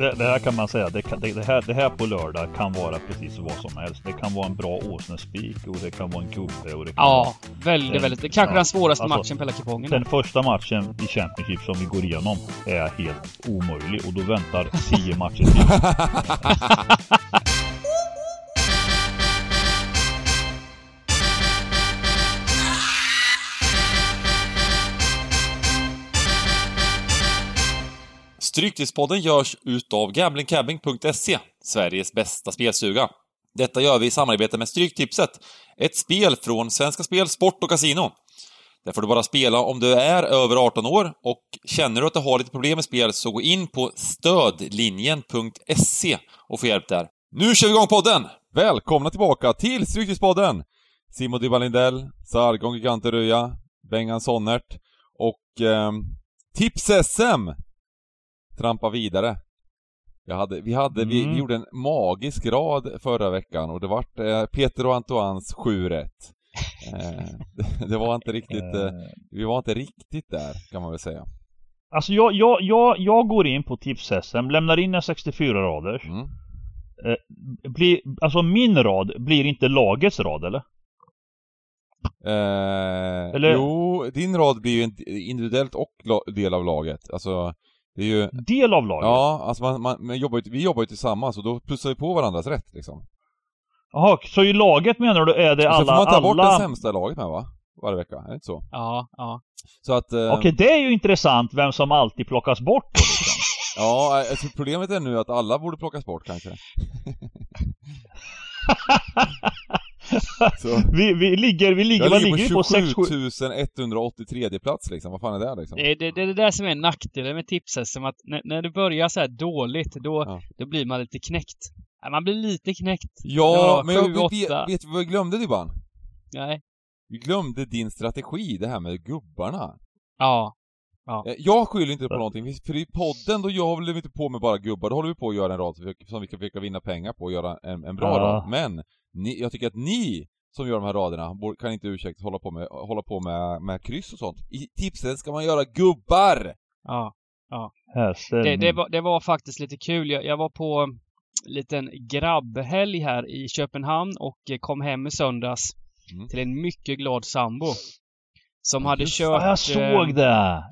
det, det här kan man säga, det, kan, det, det, här, det här på lördag kan vara precis vad som helst. Det kan vara en bra åsnespik och det kan vara en gubbe och det kan Ja, vara... väldigt, Den- väldigt. Kanske ja, den svåraste alltså, matchen på hela kupongen. Den första matchen i Championship som vi går igenom är helt omöjlig och då väntar tio matcher till. Stryktipspodden görs utav gamblingcabbing.se, Sveriges bästa spelstuga. Detta gör vi i samarbete med Stryktipset, ett spel från Svenska Spel, Sport och Casino. Där får du bara spela om du är över 18 år och känner du att du har lite problem med spel så gå in på stödlinjen.se och få hjälp där. Nu kör vi igång podden! Välkomna tillbaka till Stryktipspodden! Simon Dybban Lindell, Sargon Giganteröja, Bengan Sonnert och eh, Tips-SM trampar vidare. Jag hade, vi, hade, vi, Mm. vi gjorde en magisk rad förra veckan och det vart eh, Peter och Antoines 7 rätt. Eh, det, det var inte riktigt, eh, vi var inte riktigt där kan man väl säga. Alltså jag, jag, jag, jag går in på tips-SM, lämnar in en 64 raders. Mm. Blir, alltså min rad blir inte lagets rad eller? Eh, Eller- Jo, din rad blir ju individuellt och del av laget. Alltså, det är ju... Del av laget? Ja, alltså man, man, man jobbar ju, vi jobbar ju tillsammans och då plussar vi på varandras rätt liksom. Jaha, så i laget menar du är det sen alla... får man ta bort alla... det sämsta laget med va? Varje vecka, är det inte så? Ja, ja. Så att... Eh, Okej, det är ju intressant vem som alltid plockas bort då, liksom. Ja, alltså problemet är nu att alla borde plockas bort kanske. vi, vi ligger, vi ligger, jag vad ligger ligger på? 6 7 på 183 plats liksom, vad fan är det liksom? Det, är- det, det är det där som är nackdelen med tipset, som att när, när det börjar så här dåligt, då, Ja. då blir man lite knäckt. Man blir lite knäckt. Ja, men jag vet, du vad vi glömde Dybban? Nej. Vi glömde din strategi, det här med gubbarna. Ja. Eh, Jag skyller inte på någonting, för i podden då håller vi inte på med bara gubbar, då håller vi på att göra en rad som vi- kan försöka vinna pengar på och göra en, en bra Ja. rad. Men, ni, jag tycker att ni som gör de här raderna kan inte ursäkta hålla på med, hålla på med, med kryss och sånt. I tipsen ska man göra gubbar! Ja. Hästar. Det, det, var, det var faktiskt lite kul. Jag, jag var på en liten grabbhelg här i Köpenhamn och eh, kom hem i söndags Mm. till en mycket glad sambo. Som Ja, hade just kört Ja, jag eh, såg det!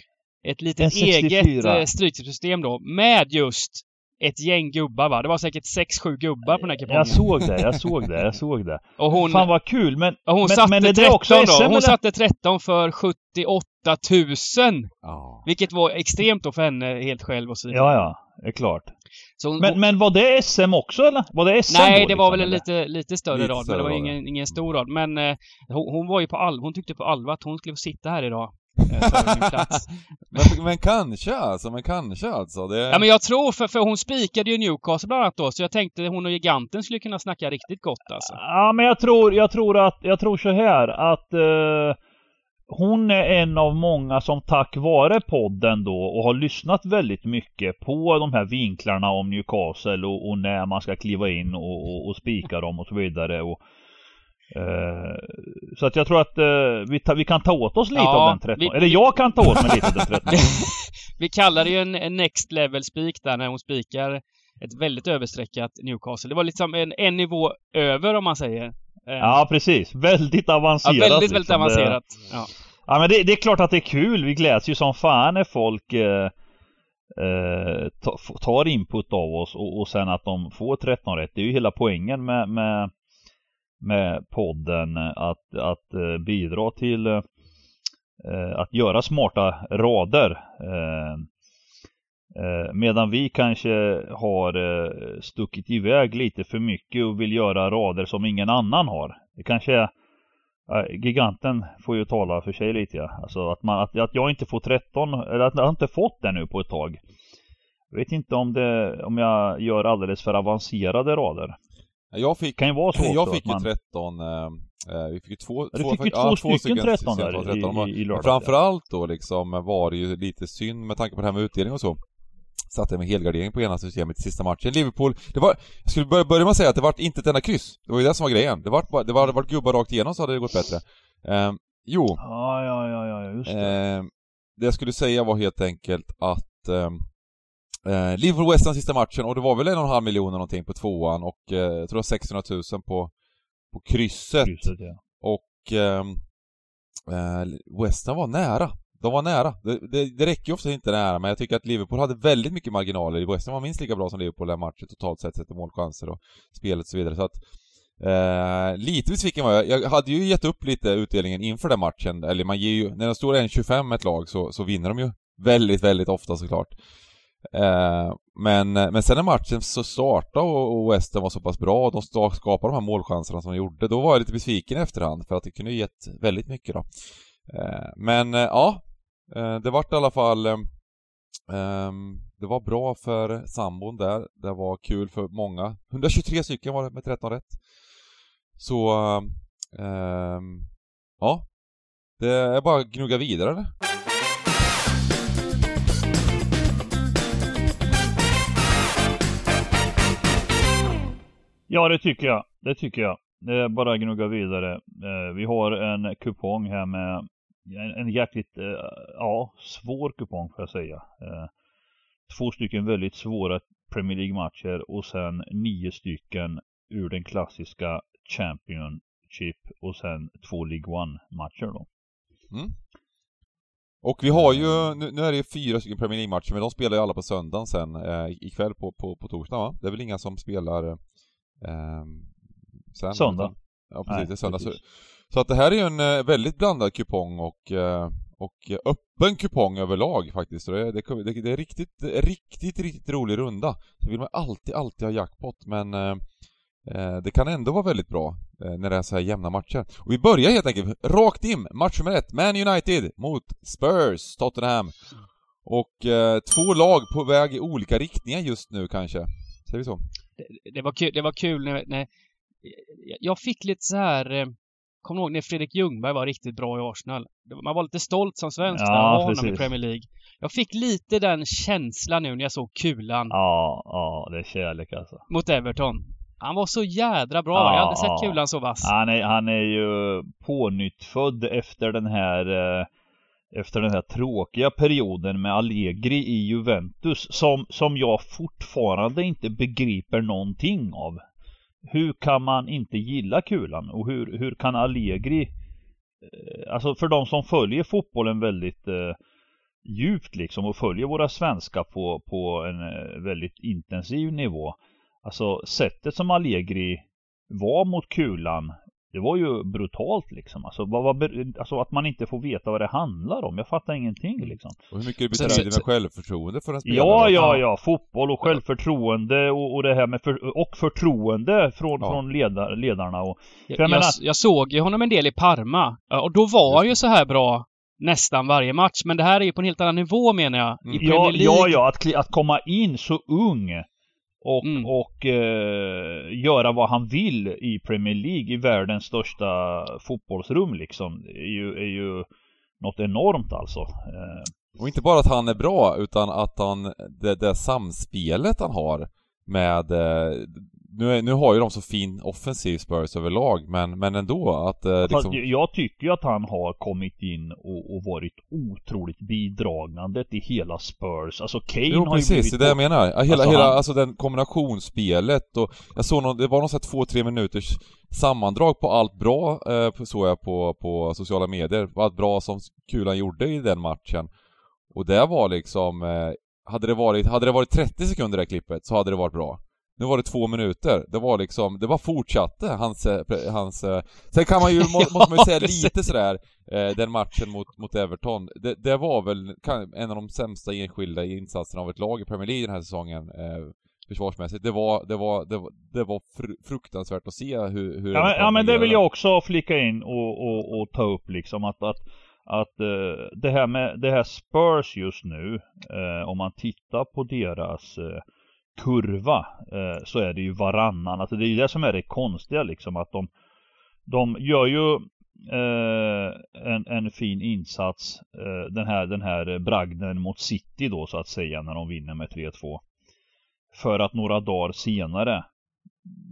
Ett litet 64. eget eh, stryktipssystem då med just ett gäng gubbar va. Det var säkert 6-7 gubbar på den här kupongen. Jag såg det, jag såg det, jag såg det. och hon, Fan vad kul, men... och hon men, satte men är det 13 också då. SM Hon eller? satte 13 för 78 000. Ja. Vilket var extremt då för henne helt själv och så vidare. Ja, ja, det är klart. Hon, Men, men var det SM också eller? Var det SM Nej, då, det var liksom, väl en lite, lite större Lite rad, men det var ja. ingen, ingen stor rad. Men eh, hon, hon var ju på all, hon tyckte på allvar att hon skulle få sitta här idag. Eh, för min plats. Men, men kanske alltså, men kanske alltså. Det... Ja men jag tror, för, för hon spikade ju Newcastle bland annat då, så jag tänkte hon och giganten skulle kunna snacka riktigt gott alltså. Ja, men jag tror, jag tror att, jag tror så här att eh, hon är en av många som tack vare podden då och har lyssnat väldigt mycket på de här vinklarna om Newcastle och, och när man ska kliva in och, och, och spika dem och så vidare. Och, så att jag tror att eh, vi, ta, vi kan ta åt oss lite Ja, av den 13. vi- Eller jag kan ta åt mig lite av den 13. Vi kallar det ju en, en next level spik där när hon spikar ett väldigt överstreckat Newcastle. Det var liksom en, en nivå över om man säger. Eh, Ja, precis. Väldigt ja, avancerat. väldigt, väldigt liksom. Avancerat. Ja. Ja men det, det är klart att det är kul. Vi gläds ju som fan när folk eh, eh, tar input av oss och, och sen att de får 13 rätt. Det är ju hela poängen med, med, med podden att, att eh, bidra till eh, eh, att göra smarta rader. Medan vi kanske har stuckit iväg lite för mycket och vill göra rader som ingen annan har. Det kanske är giganten får ju tala för sig lite ja. Alltså att, man, att, att jag inte får 13, eller att jag inte fått det nu på ett tag. Jag vet inte om det, om jag gör alldeles för avancerade rader. Jag fick, kan ju vara så också jag fick ju man... 13, eh, eh, vi fick ju två, Ja, två, fick ju ja, två stycken 13 system där på 13. i- i- i lördags, framförallt då liksom var det ju lite synd med tanke på det här med utdelning och så. Satte jag med helgardering på ena systemet i sista matchen. Liverpool, det var, jag skulle börja, börja med att säga att det vart inte ett enda kryss. Det var ju det som var grejen. Det bara, det var, det vart gubbar rakt igenom så hade det gått bättre. Eh, jo, Ja, ja, ja, ja, just det. Eh, det jag skulle säga var helt enkelt att eh, Liverpool West Ham sista matchen och det var väl en och en halv miljon någonting på tvåan och eh, jag tror det var 600 000 på, på krysset. Krysset, ja. Och ehm, eh, West Ham var nära. De var nära. Det, det, det räcker ju ofta inte nära, men jag tycker att Liverpool hade väldigt mycket marginaler. West Ham var minst lika bra som Liverpool den matchen totalt sett, sett till målchanser och spelet och så vidare. Så att Eh, lite besviken var jag. Jag hade ju gett upp lite utdelningen inför den matchen. Eller man ger ju, när de står 1-25 ett lag så, så vinner de ju väldigt, väldigt ofta såklart. Eh, men, eh, men sen när matchen så startade och, och West var så pass bra och de skapade de här målchanserna som de gjorde, då var jag lite besviken i efterhand för att det kunde gett väldigt mycket då. Eh, men eh, ja, eh, det vart i alla fall eh, det var bra för sambon där, det var kul för många. 123 stycken var det med 13 rätt. Så, ja. Det är bara att gnugga vidare Ja, det tycker jag. Det tycker jag. Det är bara att gnugga vidare. Eh, vi har en kupong här med en, jäkligt, eh, ja, svår kupong får jag säga. Eh, två stycken väldigt svåra Premier League-matcher och sen nio stycken ur den klassiska Championship och sen två League One-matcher då. Mm. Och vi har ju, nu, nu är det fyra stycken Premier League-matcher, men de spelar ju alla på söndagen sen eh, ikväll på, på, på torsdag va? Det är väl inga som spelar sen? Söndag. Ja precis, Nej, det är söndag. Så, så, att det här är ju en eh, väldigt blandad kupong och, eh, och öppen kupong överlag faktiskt. Det, det, det, det är riktigt, riktigt, riktigt rolig runda. Så vill man alltid, alltid ha jackpot, men eh, det kan ändå vara väldigt bra när det är så här jämna matcher. Och vi börjar helt enkelt rakt in, match nummer ett, Man United mot Spurs, Tottenham. Och eh, två lag på väg i olika riktningar just nu kanske. Säger vi så? Det, det var kul, det var kul när, när jag fick lite så här eh, Kommer ihåg när Fredrik Ljungberg var riktigt bra i Arsenal? Man var lite stolt som svensk ja, när man honom i Premier League. Jag fick lite den känslan nu när jag såg kulan. Ja, ja, det är kärlek alltså. Mot Everton. Han var så jädra bra. Ja, jag aldrig sett kulan så vass. Han är, han är ju pånyttfödd efter den här eh, efter den här tråkiga perioden med Allegri i Juventus som, som jag fortfarande inte begriper någonting av. Hur kan man inte gilla kulan och hur, hur kan Allegri eh, Alltså för de som följer fotbollen väldigt eh, djupt liksom och följer våra svenskar på, på en eh, väldigt intensiv nivå Alltså sättet som Allegri var mot kulan det var ju brutalt liksom. Alltså, vad, vad, alltså att man inte får veta vad det handlar om. Jag fattar ingenting liksom. Och hur mycket det betyder med självförtroende för en spelare? Ja, ja, ja. Fotboll och självförtroende och, och det här med för, och förtroende från, ja. från ledar, ledarna och... Jag, jag, menar... jag, såg ju honom en del i Parma. Och då var han ju så här bra nästan varje match. Men det här är ju på en helt annan nivå menar jag. I mm. ja, ja, ja. Att, att komma in så ung och, mm. och eh, göra vad han vill i Premier League i världens största fotbollsrum liksom. Det är ju, är ju något enormt alltså. Eh. Och inte bara att han är bra utan att han, det, det samspelet han har med eh, nu, är, nu har ju de så fin offensiv Spurs överlag, men, men ändå att eh, liksom... Jag tycker ju att han har kommit in och, och varit otroligt bidragande till hela Spurs. Alltså Kane jo, har precis, ju blivit... det är det jag menar. Hela, alltså, hela, han... alltså den kombinationsspelet och jag såg någon, det var någon sån två, tre minuters sammandrag på allt bra, eh, såg jag på, på sociala medier, allt bra som Kulan gjorde i den matchen. Och det var liksom, eh, hade det varit, hade det varit 30 sekunder det här klippet så hade det varit bra. Nu var det två minuter. Det var liksom, det bara fortsatte hans, eh, hans... Eh, sen kan man ju, må, måste man ju säga lite sådär, eh, den matchen mot, mot Everton. Det, det var väl en av de sämsta enskilda insatserna av ett lag i Premier League den här säsongen. Försvarsmässigt. Det var, det var, det var, det var fruktansvärt att se hur... hur ja, men, ja, men det vill jag också flika in och, och, och ta upp liksom att, att att det här med det här Spurs just nu, om man tittar på deras kurva eh, så är det ju varannan. Alltså det är ju det som är det konstiga liksom att de, de gör ju eh, en, en fin insats eh, den, här, den här bragden mot City då så att säga när de vinner med 3-2. För att några dagar senare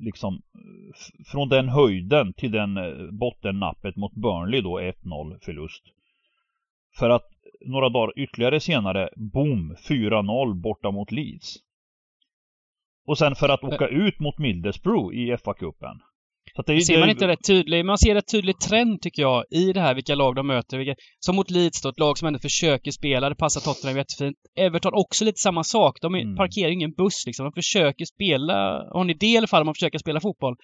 liksom från den höjden till den eh, bottennappet mot Burnley då 1-0 förlust. För att några dagar ytterligare senare, boom, 4-0 borta mot Leeds. Och sen för att åka ut mot Middlesbrough i FA-cupen. Det, ser man inte rätt tydligt, man ser rätt tydlig trend tycker jag i det här vilka lag de möter. Vilka, som mot Leeds då, ett lag som ändå försöker spela, det passar Tottenham jättefint. Everton också lite samma sak. De mm. parkerar ingen buss liksom. De försöker spela, har en idé i alla fall om att försöka spela fotboll.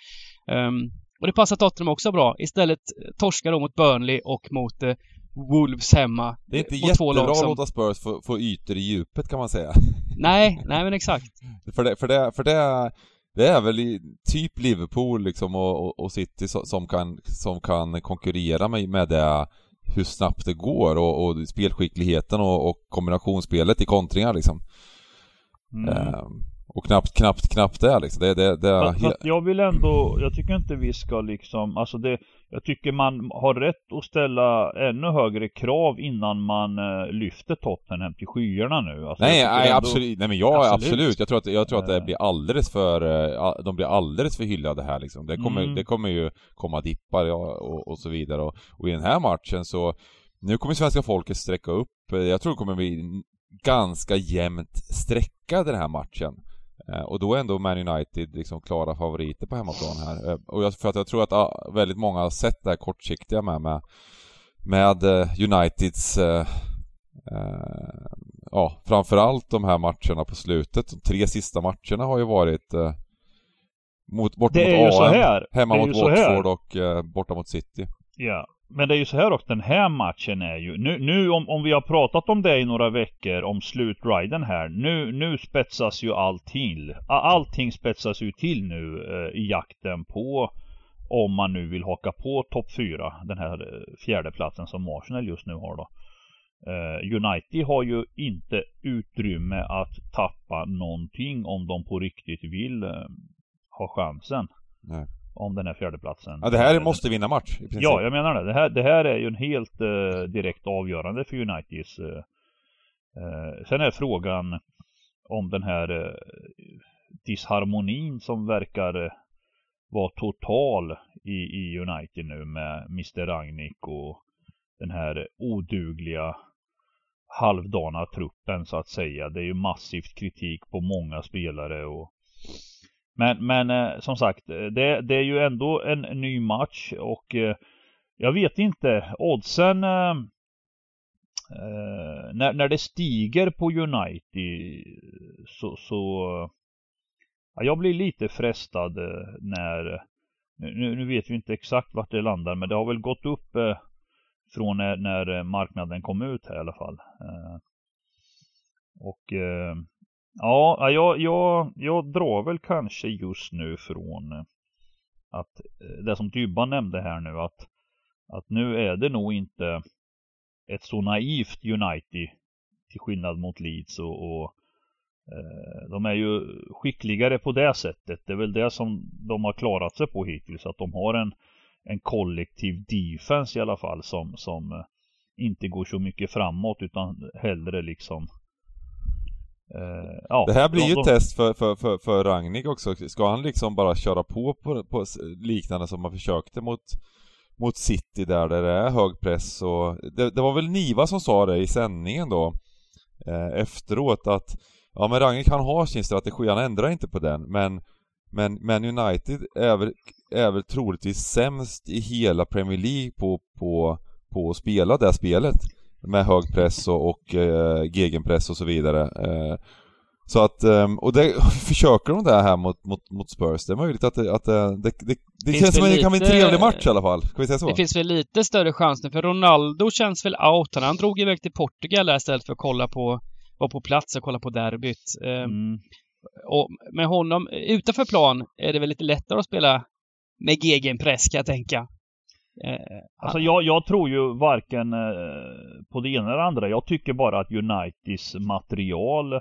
Um, och det passar Tottenham också bra. Istället torskar de mot Burnley och mot eh, Wolves hemma. Det är inte jättebra att låta Spurs få, få ytor i djupet kan man säga. Nej, nej men exakt. för det, för det, för det det är väl i, typ Liverpool liksom och, och, och City som kan, som kan konkurrera med, med det hur snabbt det går och, och spelskickligheten och, och kombinationsspelet i kontringar liksom. Mm. Ehm, och knappt, knappt, knappt det liksom. Det, det, det fast, fast jag vill ändå, jag tycker inte vi ska liksom, alltså det, jag tycker man har rätt att ställa ännu högre krav innan man uh, lyfter Tottenham till skyarna nu. Alltså, nej, nej ändå... absolut, nej men jag absolut. absolut. Jag tror att, jag tror att det eh. blir alldeles för, uh, de blir alldeles för hyllade här liksom. Det kommer, mm. det kommer ju komma dippar och, och så vidare och, och i den här matchen så, nu kommer svenska folket sträcka upp, jag tror det kommer bli ganska jämnt sträcka den här matchen. Eh, och då är ändå Man United liksom klara favoriter på hemmaplan här. Eh, och jag, för att jag tror att ah, väldigt många har sett det här kortsiktiga med, med, med eh, Uniteds eh, ja, framförallt de här matcherna på slutet. De tre sista matcherna har ju varit eh, mot, borta mot AM, hemma mot Watford och eh, borta mot City. Ja, men det är ju så här också, den här matchen är ju, nu, nu om, om vi har pratat om det i några veckor, om slutriden här, nu, nu spetsas ju allting. Allting spetsas ju till nu eh, i jakten på om man nu vill haka på topp 4, den här eh, fjärdeplatsen som Arsenal just nu har då. Eh, United har ju inte utrymme att tappa någonting om de på riktigt vill eh, ha chansen. Nej om den här fjärdeplatsen. Ja, det här måste vinna match. Ja, jag menar det. Det här, det här är ju en helt uh, direkt avgörande för Uniteds. Uh, uh, sen är frågan om den här uh, disharmonin som verkar vara total i, i United nu med Mr Ragnik och den här odugliga halvdana truppen så att säga. Det är ju massivt kritik på många spelare och men, men eh, som sagt, eh, det, det, är ju ändå en ny match och eh, jag vet inte, oddsen eh, eh när, när det stiger på United eh, så, så ja, jag blir lite frestad när nu, nu, vet vi inte exakt vart det landar men det har väl gått upp eh, från när, när, marknaden kom ut här i alla fall. Eh, och Ja, jag, jag, jag drar väl kanske just nu från eh, att eh, det som Dybban nämnde här nu att, att nu är det nog inte ett så naivt United till skillnad mot Leeds och, och eh, de är ju skickligare på det sättet. Det är väl det som de har klarat sig på hittills. Att de har en, en kollektiv defense i alla fall som, som eh, inte går så mycket framåt utan hellre liksom Uh, ja, det här blir ju ett test för, för, för, för Ragnik också. Ska han liksom bara köra på, på, på liknande som han försökte mot, mot City där, där det är hög press och det, det var väl Niva som sa det i sändningen då eh, efteråt att ja men Ragnik han har sin strategi, han ändrar inte på den men men, men United är väl, är väl troligtvis sämst i hela Premier League på, på, på att spela det spelet med hög press och, och eh, gegenpress och så vidare. Eh, så att, ehm, och det, försöker de det här mot, mot, mot Spurs, det är möjligt att det, att det, det, det, det känns som att det kan bli en trevlig match i alla fall. Ska vi säga så? Det finns väl lite större chans nu, för Ronaldo känns väl out. Han drog iväg till Portugal där istället för att kolla på, vara på plats och kolla på derbyt. Ehm, mm. Och med honom utanför plan är det väl lite lättare att spela med gegenpress kan jag tänka. Eh, alltså jag, jag, tror ju varken eh, på det ena eller andra. Jag tycker bara att Uniteds material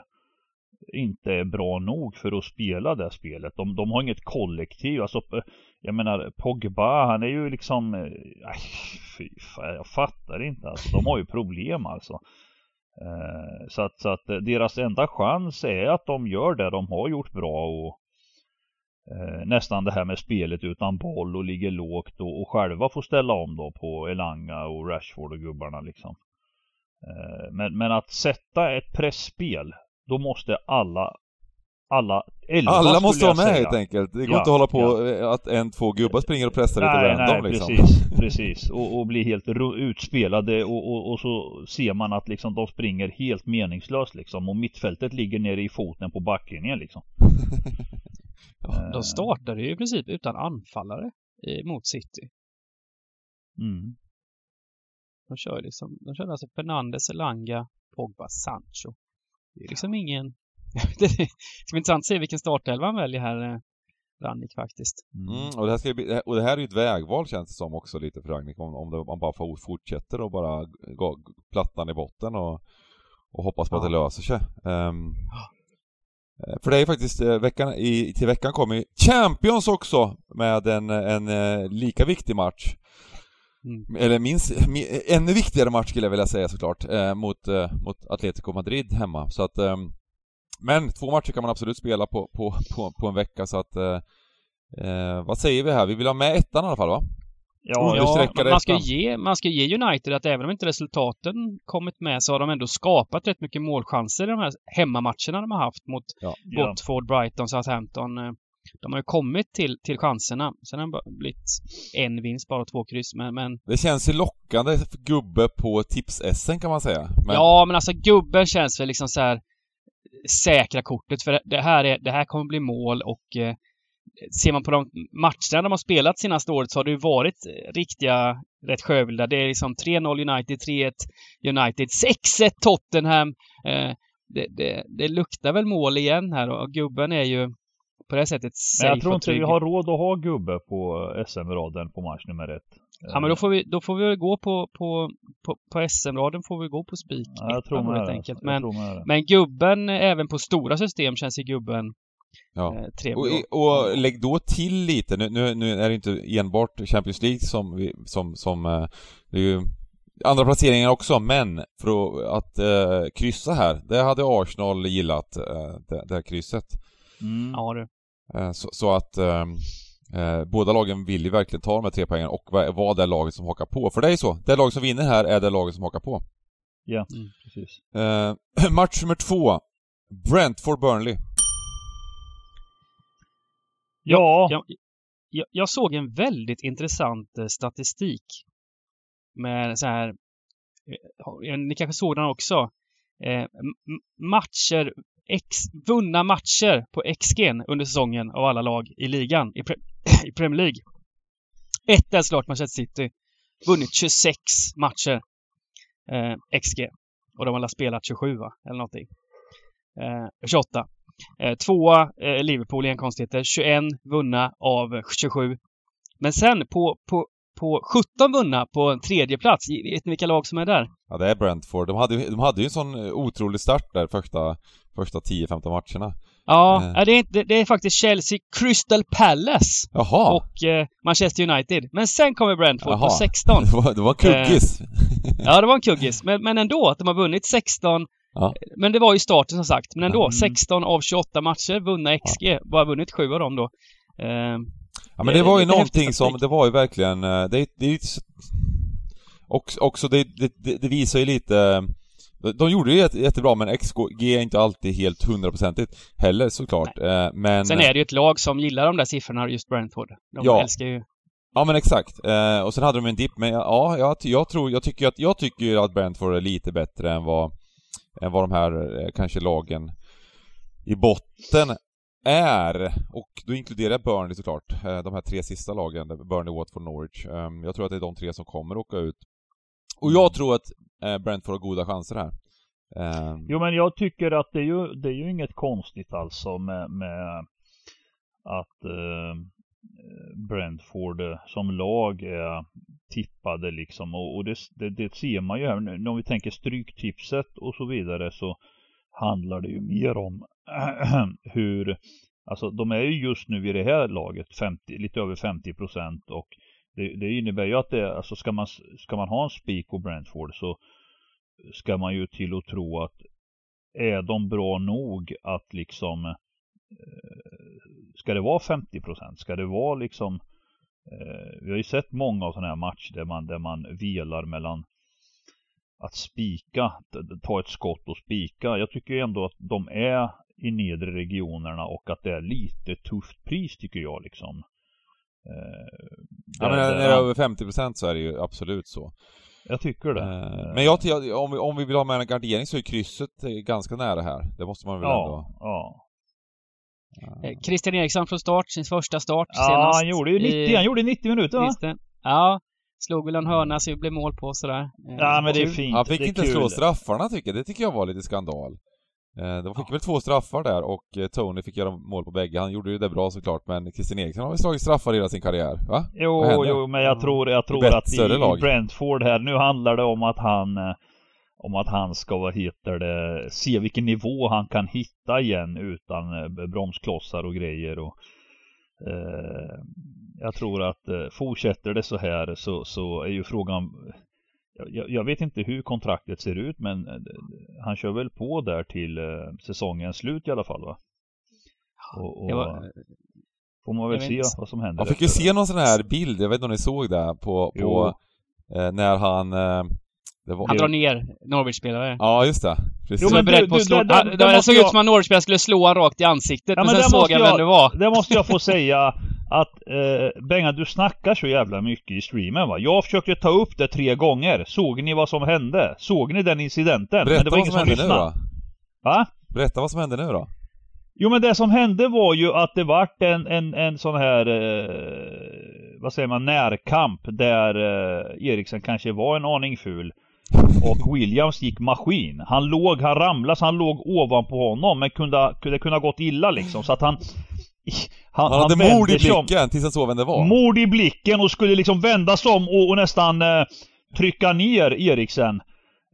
inte är bra nog för att spela det spelet. De, de har inget kollektiv. Alltså, eh, jag menar Pogba, han är ju liksom... Eh, fy fan, jag fattar inte alltså. De har ju problem alltså. Eh, så, att, så att eh, deras enda chans är att de gör det de har gjort bra och eh, nästan det här med spelet utan boll och ligger lågt och, och själva får ställa om då på Elanga och Rashford och gubbarna liksom. Eh, men, men att sätta ett pressspel då måste alla alla elva Alla måste vara med säga. helt enkelt. Det går ja, inte att hålla på ja. att en, två gubbar springer och pressar nej, lite random nej, liksom. precis, precis. Och, och blir helt utspelade och, och, och, så ser man att liksom de springer helt meningslöst liksom. Och mittfältet ligger nere i foten på backlinjen liksom. ja, de startade ju i princip utan anfallare mot City. Mm. De kör liksom, de kör alltså Fernandes, Elanga, Pogba, Sancho. Det är liksom ingen det ska bli intressant att se vilken startelva han väljer här, eh, Rannik faktiskt. Mm, och, det här ska bli, och det här är ju ett vägval känns det som också lite för Rannik om, om, det, man bara fortsätter och bara plattan i botten och, och hoppas på ja. att det löser sig. Um, för det är faktiskt, eh, veckan, i, till veckan kommer Champions också med en, en, en lika viktig match. Mm. Eller minst, ännu viktigare match skulle jag vilja säga såklart, eh, mot, eh, mot Atletico Madrid hemma. Så att eh, men två matcher kan man absolut spela på, på, på, på en vecka så att... Eh, eh, vad säger vi här? Vi vill ha med ettan i alla fall va? Ja, ja man, ska ge, man ska ge United att även om inte resultaten kommit med så har de ändå skapat rätt mycket målchanser i de här hemmamatcherna de har haft mot ja. Watford, Brighton, Southampton. Eh, de har ju kommit till, till chanserna. Sen har det blivit en vinst, bara två kryss, men, men... Det känns ju lockande för gubbe på tips-SM kan man säga. Men... Ja, men alltså gubben känns väl liksom så här säkra kortet för det här, är, det här kommer bli mål och eh, ser man på de matcherna de har spelat senaste året så har det ju varit riktiga rätt skövlade. Det är liksom 3-0 United, 3-1 United, 6-1 Tottenham. Eh, det, det, det, luktar väl mål igen här och gubben är ju på det sättet safe Men jag tror inte vi har råd att ha gubbe på SM-raden på match nummer ett. Ja men då får vi, då får vi gå på, på, på, på SM-raden får vi gå på spik. Ja, jag tror helt enkelt. Men, men gubben, även på stora system känns ju gubben Ja. Eh. Och, och lägg då till lite, nu, nu, nu, är det inte enbart Champions League som, vi, som, som eh, det är ju andra placeringar också, men för att, att eh, kryssa här, det hade Arsenal gillat, eh, det, det här krysset. Mm. Ja du. Eh, så, så, att eh, Eh, båda lagen vill ju verkligen ta de här tre poängen och vara det laget som hakar på. För det är så, det lag som vinner här är det laget som hakar på. Ja, mm. precis. Eh, match nummer två. Brentford-Burnley. Ja. Jag, jag, jag, såg en väldigt intressant eh, statistik. Med så här, eh, ni kanske såg den också. Eh, matcher, ex, vunna matcher på XG under säsongen av alla lag i ligan, i, pre, i Premier League. Ett är såklart Manchester City. Vunnit 26 matcher. Eh, XG. Och de har spelat 27 va? Eller någonting. Eh, 28. Eh, tvåa eh, Liverpool, en konstigheter. 21 vunna av 27. Men sen på, på, på 17 vunna på en tredje plats. Vet ni vilka lag som är där? Ja, det är Brentford. De hade, de hade ju en sån otrolig start där första, första 10-15 matcherna. Ja, eh. det, är, det, det är faktiskt Chelsea Crystal Palace Jaha. och eh, Manchester United. Men sen kommer Brentford Jaha. på 16. Det var, det var en kuggis. Eh, ja, det var en kuggis. Men, men ändå, att de har vunnit 16 Ja. Men det var ju starten som sagt. Men ändå, mm. 16 av 28 matcher, vunna XG. Ja. Bara vunnit 7 av dem då. Eh, ja men det var ju någonting som, det var ju verkligen, eh, det, det, också, också det, det, det visar ju lite de gjorde det jättebra men XG är inte alltid helt hundraprocentigt heller såklart. Nej. Eh, men... Sen är det ju ett lag som gillar de där siffrorna, just Brentford. De ja. älskar ju... Ja men exakt. Eh, och sen hade de en dipp, men ja, jag, jag tror, jag tycker att, jag tycker att Brentford är lite bättre än vad, än vad de här eh, kanske lagen i botten är. Och då inkluderar jag Burnley såklart. De här tre sista lagen, Burnley, Watford, Norwich. Ehm, jag tror att det är de tre som kommer åka ut. Och jag tror att eh, Brentford har goda chanser här. Um... Jo men jag tycker att det är ju, det är ju inget konstigt alltså med, med att eh, Brentford som lag är tippade liksom och, och det, det, det, ser man ju här nu. Om vi tänker stryktipset och så vidare så handlar det ju mer om hur Alltså de är ju just nu i det här laget 50, lite över 50 procent och det, det, innebär ju att det, alltså ska man, ska man ha en spik på Brentford så ska man ju till och tro att är de bra nog att liksom eh, ska det vara 50 procent? Ska det vara liksom eh, vi har ju sett många av sådana här matcher där man, där man velar mellan att spika, ta ett skott och spika. Jag tycker ändå att de är i nedre regionerna och att det är lite tufft pris tycker jag liksom. Eh, ja men när det är över 50% så är det ju absolut så. Jag tycker det. Eh, men jag, om, vi, om vi vill ha med en gardering så är krysset ganska nära här. Det måste man väl ja, ändå... Ja. Eh, Christian Eriksson från start, sin första start ja, senast. han gjorde ju 90, i, han gjorde 90 minuter va? Ja, slog väl en hörna så det blev mål på sådär. Eh, ja men det är fint. Han fick inte slå straffarna tycker jag, det tycker jag var lite skandal. Eh, de fick ja. väl två straffar där och Tony fick göra mål på bägge. Han gjorde ju det bra såklart men Christian Eriksson har väl slagit straffar hela sin karriär, va? Jo, jo, men jag tror, jag tror att i, i Brentford här, nu handlar det om att han om att han ska, vad heter det, se vilken nivå han kan hitta igen utan eh, bromsklossar och grejer och eh, jag tror att eh, fortsätter det så här så, så är ju frågan jag, jag, vet inte hur kontraktet ser ut men eh, han kör väl på där till eh, säsongens slut i alla fall va? Och, och var, får man väl se vad som händer. Man fick ju se någon sån här bild, jag vet inte om ni såg det på, på eh, när han var... Han drar ner Norwich-spelare. Ja, just det. Precis. Jo, men du, på du, slå... det, det, det, det såg jag... ut som att Norwich-spelare skulle slå honom rakt i ansiktet, ja, men, men sen såg jag vem det var. Det måste jag få säga att eh, Benga, du snackar så jävla mycket i streamen va. Jag försökte ta upp det tre gånger. Såg ni vad som hände? Såg ni den incidenten? Berätta men det var vad som hände som nu då. Va? Berätta vad som hände nu då. Jo men det som hände var ju att det vart en, en, en sån här, eh, vad säger man, närkamp där eh, Eriksen kanske var en aning ful. Och Williams gick maskin. Han låg, han ramlade så han låg ovanpå honom men kunde, kunde kunna gått illa liksom så att han han, han hade han mord i blicken tills han såg vem det var. Mord i blicken och skulle liksom vända sig om och, och nästan eh, trycka ner Eriksen.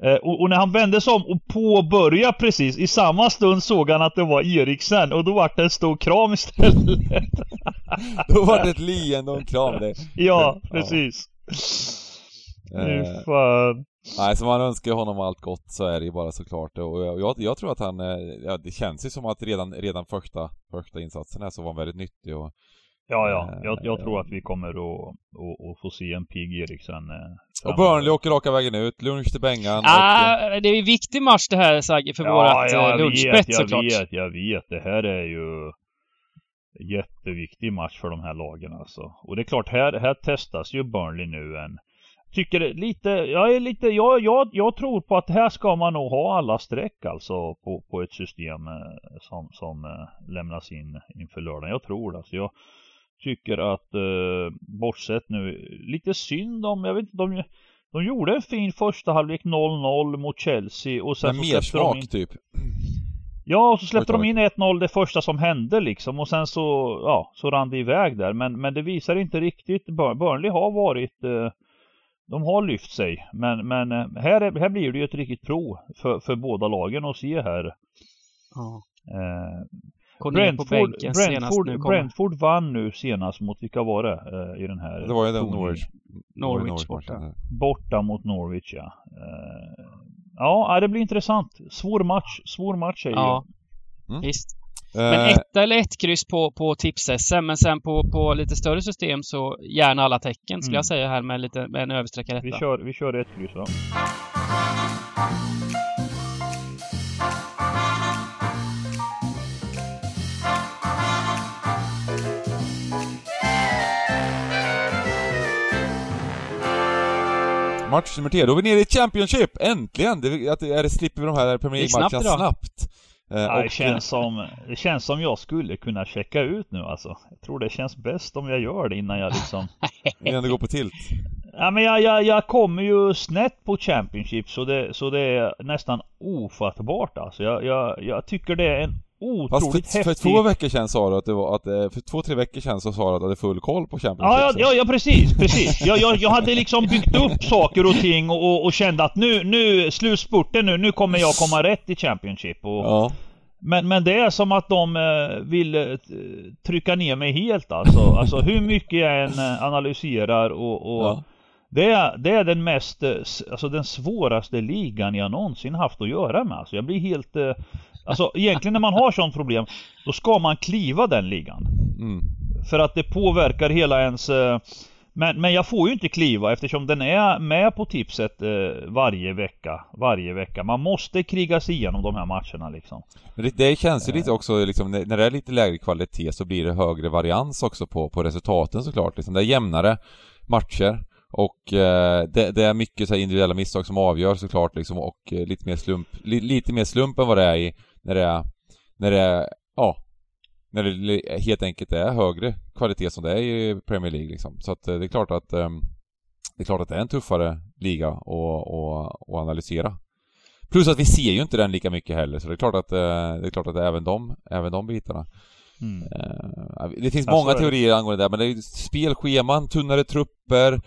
Eh, och, och, när han vände sig om och påbörjade precis, i samma stund såg han att det var Eriksen och då vart det en stor kram istället. då var det ett leende och en kram det. Ja, precis. Fy eh, fan. Nej, så man önskar honom allt gott så är det ju bara såklart och jag, jag, jag tror att han, eh, ja, det känns ju som att redan, redan första, första insatsen här så var han väldigt nyttig och Ja, ja. Eh, jag, jag tror att vi kommer att, att, att få se en pigg Eriksen. Eh, och Burnley åker raka vägen ut, lunch till Bengan. Ah, och... Det är en viktig match det här Sagge för ja, vårat ja, lunchbett såklart. Jag vet, jag vet. Det här är ju jätteviktig match för de här lagen alltså. Och det är klart, här, här testas ju Burnley nu en tycker lite, jag är lite, jag, jag, jag tror på att här ska man nog ha alla streck alltså på, på ett system eh, som, som eh, lämnas in inför lördagen. Jag tror det. Alltså jag tycker att eh, bortsett nu, lite synd om, jag vet inte, de, de gjorde en fin första halvlek 0-0 mot Chelsea och sen Men mer smak in, typ. Ja, och så släppte de in 1-0 det första som hände liksom och sen så, ja, så rann det iväg där. Men, men det visar inte riktigt, Burnley har varit eh, de har lyft sig. Men, men eh, här, är, här blir det ju ett riktigt prov för, för båda lagen att se här. Ja. Eh, Brentford, Brentford, Brentford vann nu senast mot, vilka var det eh, i den här? Det var ju den Norwich. Norwich, Norwich borta. Borta mot Norwich ja. Eh, ja, det blir intressant. Svår match, svår match är ja. ju. Mm. Visst. Men eh. etta eller ett kryss på, på tips-SM, men sen på, på lite större system så gärna alla tecken skulle mm. jag säga här med, lite, med en översträckare Vi kör, vi kör ett kryss då. Match nummer tre, då är vi nere i Championship! Äntligen! Det, att, är det, slipper vi de här Premier League-matcherna snabbt, snabbt. Eh, ja, det, känns som, det känns som jag skulle kunna checka ut nu alltså. Jag tror det känns bäst om jag gör det innan jag liksom... innan du går på tilt? Ja men jag, jag, jag kommer ju snett på Championship så det, så det är nästan ofattbart alltså. Jag, jag, jag tycker det är en otroligt Fast för, för två veckor sedan sa du att det var att, eh, för två, tre veckor sedan så sa du att du hade full koll på Championship. Ja, ja, ja, precis, precis. Jag, jag, jag hade liksom byggt upp saker och ting och, och, och kände att nu, nu, slutspurten nu, nu kommer jag komma rätt i Championship. Och, ja. Men, men det är som att de eh, vill eh, trycka ner mig helt alltså. Alltså hur mycket jag än analyserar och, och ja. det, är, det är den mest, alltså den svåraste ligan jag någonsin haft att göra med. Alltså jag blir helt, Alltså egentligen när man har sånt problem Då ska man kliva den ligan mm. För att det påverkar hela ens Men, men jag får ju inte kliva eftersom den är med på tipset eh, varje vecka. Varje vecka. Man måste kriga sig igenom de här matcherna liksom. Men det, det känns ju lite också liksom, när det är lite lägre kvalitet så blir det högre varians också på, på resultaten såklart. Liksom. Det är jämnare matcher. Och eh, det, det, är mycket så individuella misstag som avgör såklart liksom och eh, lite mer slump, li, lite mer slump än vad det är i när det är, när det är, ja, när det helt enkelt är högre kvalitet som det är i Premier League liksom. Så att eh, det är klart att ehm, det är klart att det är en tuffare liga att, analysera. Plus att vi ser ju inte den lika mycket heller, så det är klart att, eh, det är klart att det är även de, även de bitarna. Mm. Eh, det finns många teorier angående det, men det är spelscheman, tunnare trupper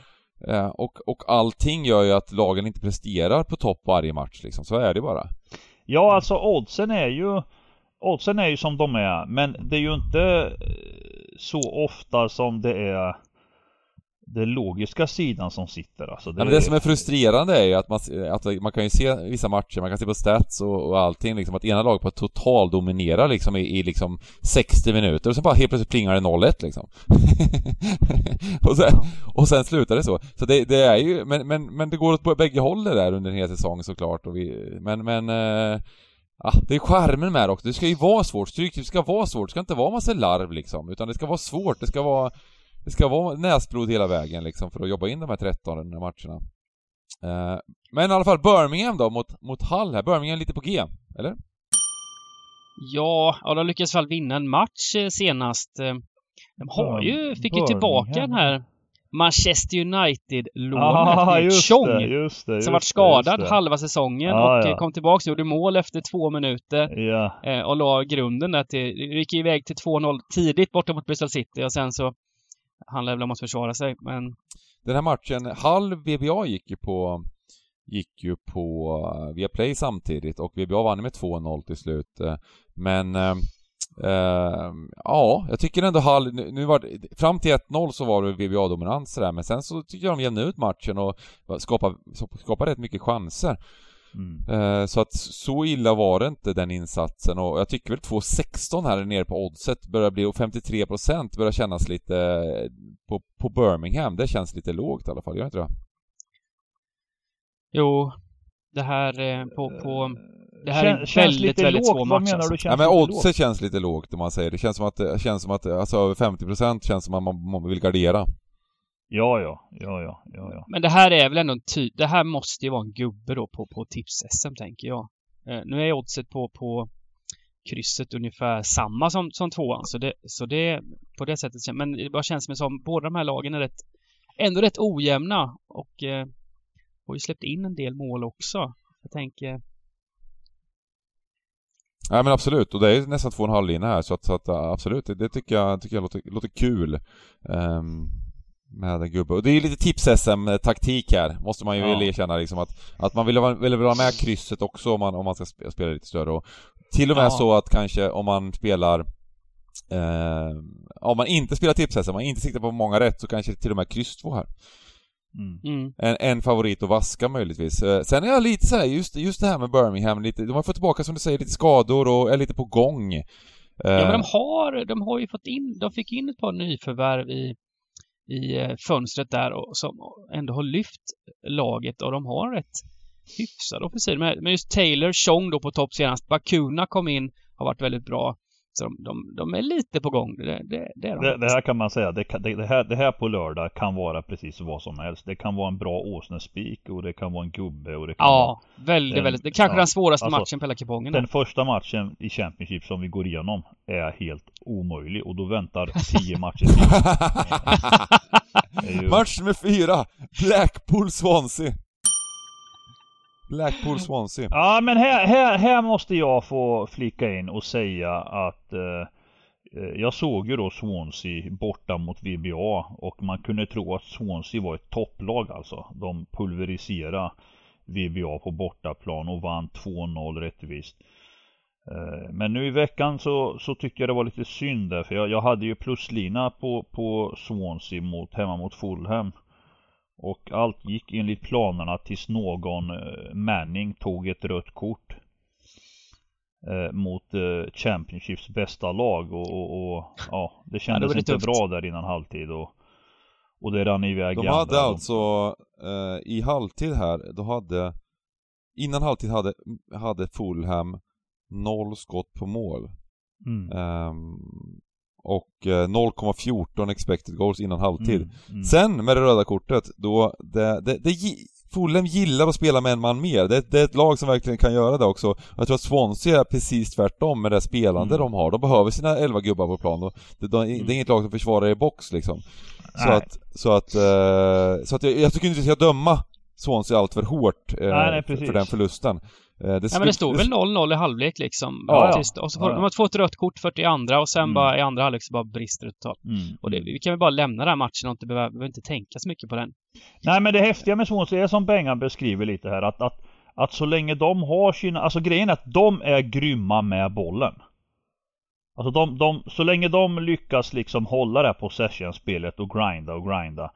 och, och allting gör ju att lagen inte presterar på topp varje match liksom. Så är det bara. Ja, alltså oddsen är ju Oddsen är ju som de är, men det är ju inte eh, så ofta som det är den logiska sidan som sitter alltså. Det, ja, men det som är frustrerande är ju att man, att man kan ju se vissa matcher, man kan se på stats och, och allting liksom att ena laget på total dominerar liksom i, i liksom 60 minuter och sen bara helt plötsligt plingar det 0-1 liksom. och, sen, och sen slutar det så. Så det, det, är ju, men, men, men det går åt bägge håll det där under en hel säsong såklart och vi, men, men eh, Ja, det är charmen med det också. Det ska ju vara svårt. Stryktip ska vara svårt. Det ska inte vara massa larv liksom. Utan det ska vara svårt. Det ska vara... Det ska vara näsblod hela vägen liksom för att jobba in de här 13 matcherna. Eh, men i alla fall Birmingham då mot, mot Hull här. Birmingham lite på G, eller? Ja, ja de lyckades väl vinna en match eh, senast. Eh, de har ju, fick ju tillbaka den här Manchester United-lånet ah, Chong. Det, just det, just som varit skadad halva säsongen ah, och ja. kom tillbaka och gjorde mål efter två minuter. Eh, och la grunden där till, gick iväg till 2-0 tidigt borta mot Bristol City och sen så han väl om att försvara sig men... Den här matchen, halv VBA gick ju på gick ju på eh, Viaplay samtidigt och VBA vann med 2-0 till slut. Eh, men Uh, ja, jag tycker ändå Hall, nu, nu var det, fram till 1-0 så var det VBA-dominans där, men sen så tycker jag de jämnade ut matchen och skapade, skapade rätt mycket chanser. Mm. Uh, så att så illa var det inte den insatsen och jag tycker väl 2-16 här nere på oddset börjar bli, och 53% börjar kännas lite på, på Birmingham, det känns lite lågt i alla fall, gör inte det? Jo, det här eh, på, på det här Kän, är väldigt, lite väldigt lågt. svår match. Vad menar du alltså. känns Ja men oddset känns lite lågt om man säger det. känns som att, det känns som att, alltså över 50% känns som att man, man vill gardera. Ja, ja, ja, ja, ja, ja. Men det här är väl ändå en ty Det här måste ju vara en gubbe då på, på tips-SM tänker jag. Eh, nu är oddset på, på krysset ungefär samma som, som tvåan, så det, så det på det sättet, men det bara känns som båda de här lagen är rätt, ändå rätt ojämna och eh, har ju släppt in en del mål också. Jag tänker Ja men absolut, och det är nästan två och en halv linje här så att, så att absolut, det, det, tycker jag, tycker jag låter, låter kul. Um, med en gubbe. Och det är ju lite tips-SM-taktik här, måste man ju ja. erkänna liksom att, att man vill, ha med krysset också om man, om man ska spela lite större och till och med ja. så att kanske om man spelar eh, om man inte spelar tips-SM, man inte siktar på många rätt så kanske till och med kryss två här. Mm. mm. En, en, favorit att vaska möjligtvis. Eh, sen är jag lite såhär, just, just det här med Birmingham, lite, de har fått tillbaka som du säger lite skador och är lite på gång. Ja men de eh. har, de har ju fått in, de fick in ett par nyförvärv i, i eh, fönstret där och som ändå har lyft laget och de har rätt hyfsad offensiv. Men just Taylor, Chong då på topp senast, Bakuna kom in, har varit väldigt bra. Så de, de, de är lite på gång. Det, det, det, de. det, det här kan man säga, det, det, här, det här på lördag kan vara precis vad som helst. Det kan vara en bra åsnespik och det kan vara en gubbe och det kan Ja, vara väldigt, en, väldigt. Det är kanske ja, den svåraste alltså, matchen på hela kupongen. Den första matchen i Championship som vi går igenom är helt omöjlig och då väntar tio matcher till. Match nummer fyra! Blackpool-Swansea. Blackpool Swansea. Ja men här, här, här måste jag få flika in och säga att eh, eh jag såg ju då Swansea borta mot VBA och man kunde tro att Swansea var ett topplag alltså. De pulveriserade VBA på bortaplan och vann 2-0 rättvist. Eh, men nu i veckan så, så tyckte jag det var lite synd där för jag, jag hade ju pluslina på, på Swansea mot, hemma mot Fulham. Och allt gick enligt planerna tills någon eh, Manning tog ett rött kort eh, mot eh, Championships bästa lag och, och, och ja, det kändes ja, det inte tufft. bra där innan halvtid och, Och det rann iväg De hade alltså, eh, i halvtid här, då hade Innan halvtid hade, hade Fulham noll skott på mål. Mm. Um, och 0,14 eh, expected goals innan halvtid. Mm, mm. Sen med det röda kortet, då, det, det, det, Fulham gillar att spela med en man mer. Det, det, är ett lag som verkligen kan göra det också. Jag tror att Swansea är precis tvärtom med det spelande mm. de har. De behöver sina 11 gubbar på plan. Det, de, mm. det är inget lag som försvarar i box liksom. Så att, så att, uh, så att jag, jag tycker inte att vi ska döma Swansea allt för hårt uh, nej, nej, för den förlusten. Eh, det, ja, men det stod väl 0-0 i halvlek liksom. Ja, ja. Och så får ja, de har fått rött kort 42 och sen mm. bara i andra halvlek så bara brister det totalt. Mm. Och det, vi kan väl bara lämna den här matchen och inte behöver, behöver inte tänka så mycket på den. Nej men det häftiga med Swansea är som Bengan beskriver lite här att, att, att så länge de har sina, alltså grejen är att de är grymma med bollen. Alltså de, de, så länge de lyckas liksom hålla det här possession-spelet och grinda och grinda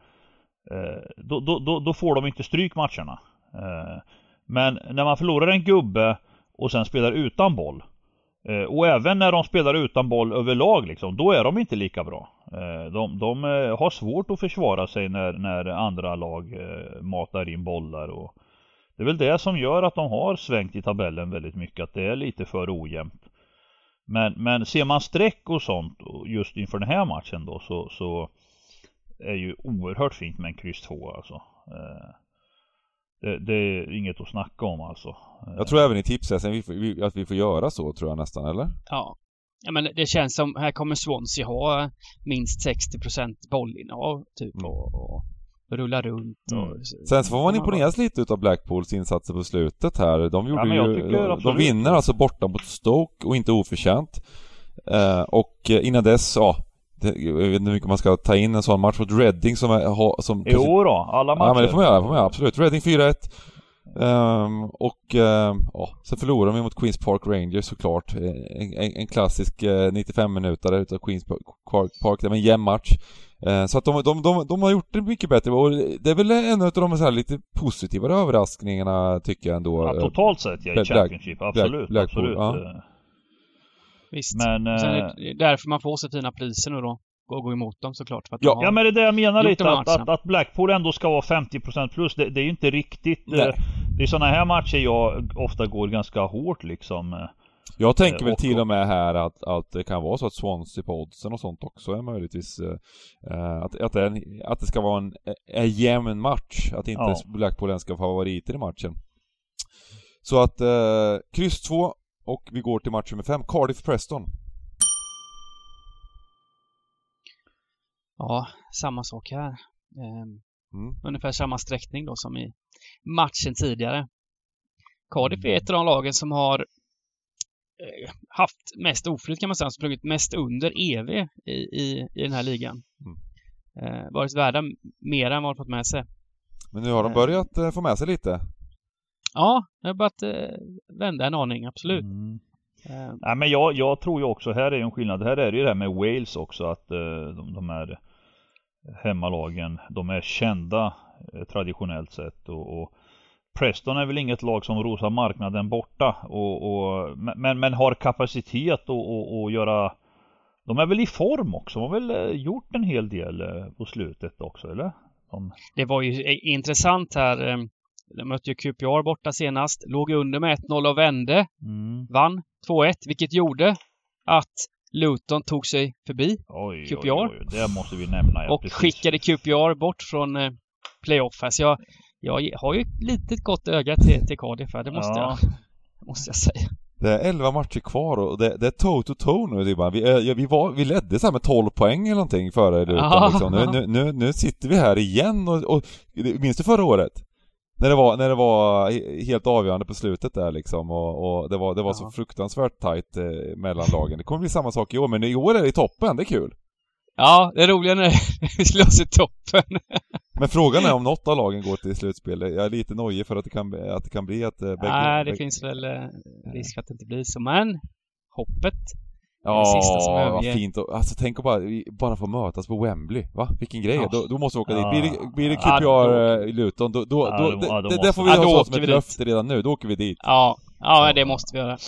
eh, då, då, då, då, får de inte stryk matcherna. Eh, men när man förlorar en gubbe och sen spelar utan boll eh, och även när de spelar utan boll överlag liksom, då är de inte lika bra. Eh, de, de eh, har svårt att försvara sig när, när andra lag matar in bollar och Det är väl det som gör att de har svängt i tabellen väldigt mycket, att det är lite för ojämnt. Men, men ser man streck och sånt just inför den här matchen då så, så är ju oerhört fint med en kryss 2 alltså. Det, det, är inget att snacka om alltså. Jag tror även i tipsen att vi får göra så tror jag nästan, eller? Ja. Ja men det känns som, här kommer Swansea ha minst 60% bollinnehav typ mm. och, och rulla runt och... Mm. Sen så får man imponeras lite utav Blackpools insatser på slutet här. De gjorde ja, ju... De, de vinner alltså borta mot Stoke och inte oförtjänt. Eh, och innan dess, ja, jag vet inte hur mycket man ska ta in en sån match mot Reading som är... Som jo då, alla matcher. Ja men det får man göra, får man göra absolut. Reading 4-1. Um, ehm, och um, ja, sen förlorar vi mot Queens Park Rangers såklart. En, en, en klassisk uh, eh, 95 minuter utav Queens Park, Park det var en jämn match. Uh, så att de, de, de, de, har gjort det mycket bättre och det är väl en av de så här lite positivare överraskningarna tycker jag ändå. Ja, totalt sett ja, i Championship, absolut. Black, absolut. Ja. Visst. Men, Sen är det eh, därför man får så fina priser nu då. Och gå emot dem såklart. För att ja, ja men det är det jag menar lite. Att, att, att, Blackpool ändå ska vara 50% plus. Det, det är ju inte riktigt. Nej. Eh, det är sådana här matcher jag ofta går ganska hårt liksom. Eh, jag tänker väl till och med här att, att det kan vara så att Swansea på oddsen och sånt också är möjligtvis eh, att, att, det, att det ska vara en, en jämn match. Att inte ja. Blackpool ens ska vara favoriter i matchen. Så att eh, kryss 2 och vi går till match nummer 5, Cardiff-Preston. Ja, samma sak här. Ehm, mm. Ungefär samma sträckning då som i matchen tidigare. Cardiff är ett av de lagen som har eh, haft mest oflyt kan man säga, sprungit mest under EV i, i, i den här ligan. Mm. Eh, varit värda mer än vad de fått med sig. Men nu har de börjat eh, få med sig lite. Ja, det har börjat eh, vända en aning, absolut. Mm. Uh, Nej men jag, jag tror ju också, här är ju en skillnad. Här är det ju det här med Wales också att uh, de, de här hemmalagen, de är kända uh, traditionellt sett och, och, Preston är väl inget lag som rosar marknaden borta och, och men, men har kapacitet att göra De är väl i form också, de har väl gjort en hel del på slutet också eller? De... Det var ju intressant här de mötte ju QPR borta senast. Låg under med 1-0 och vände. Mm. Vann 2-1, vilket gjorde att Luton tog sig förbi oj, QPR. Oj, oj, det måste vi nämna. Ja, och precis. skickade QPR bort från eh, playoff. Alltså jag, jag har ju ett litet gott öga till, till Cardiff här, det måste, ja. jag, måste jag säga. Det är 11 matcher kvar och det, det är toe-to-toe nu. Det är bara, vi, vi, var, vi ledde så med 12 poäng eller någonting före Luton liksom. nu, nu, nu, nu, sitter vi här igen och, och minns du förra året? När det var, när det var helt avgörande på slutet där liksom och, och det var, det var så fruktansvärt tight eh, mellan lagen. Det kommer bli samma sak i år, men i år är det i toppen, det är kul. Ja, det är roliga när vi slåss i toppen. men frågan är om något av lagen går till slutspel. Jag är lite nojig för att det kan, att det kan bli att... Eh, bägge, Nej, det bägge... finns väl eh, risk att det inte blir så, men hoppet Ja, vad fint. Alltså tänk att bara, bara få mötas på Wembley, va? Vilken grej. Ja. Då, då, måste vi åka dit. Blir det, blir det QPR ja, eh, Luton, då, då, då, det, det, det får vi ha så som ett löfte redan nu. Då åker vi dit. Ja, ja det måste vi göra.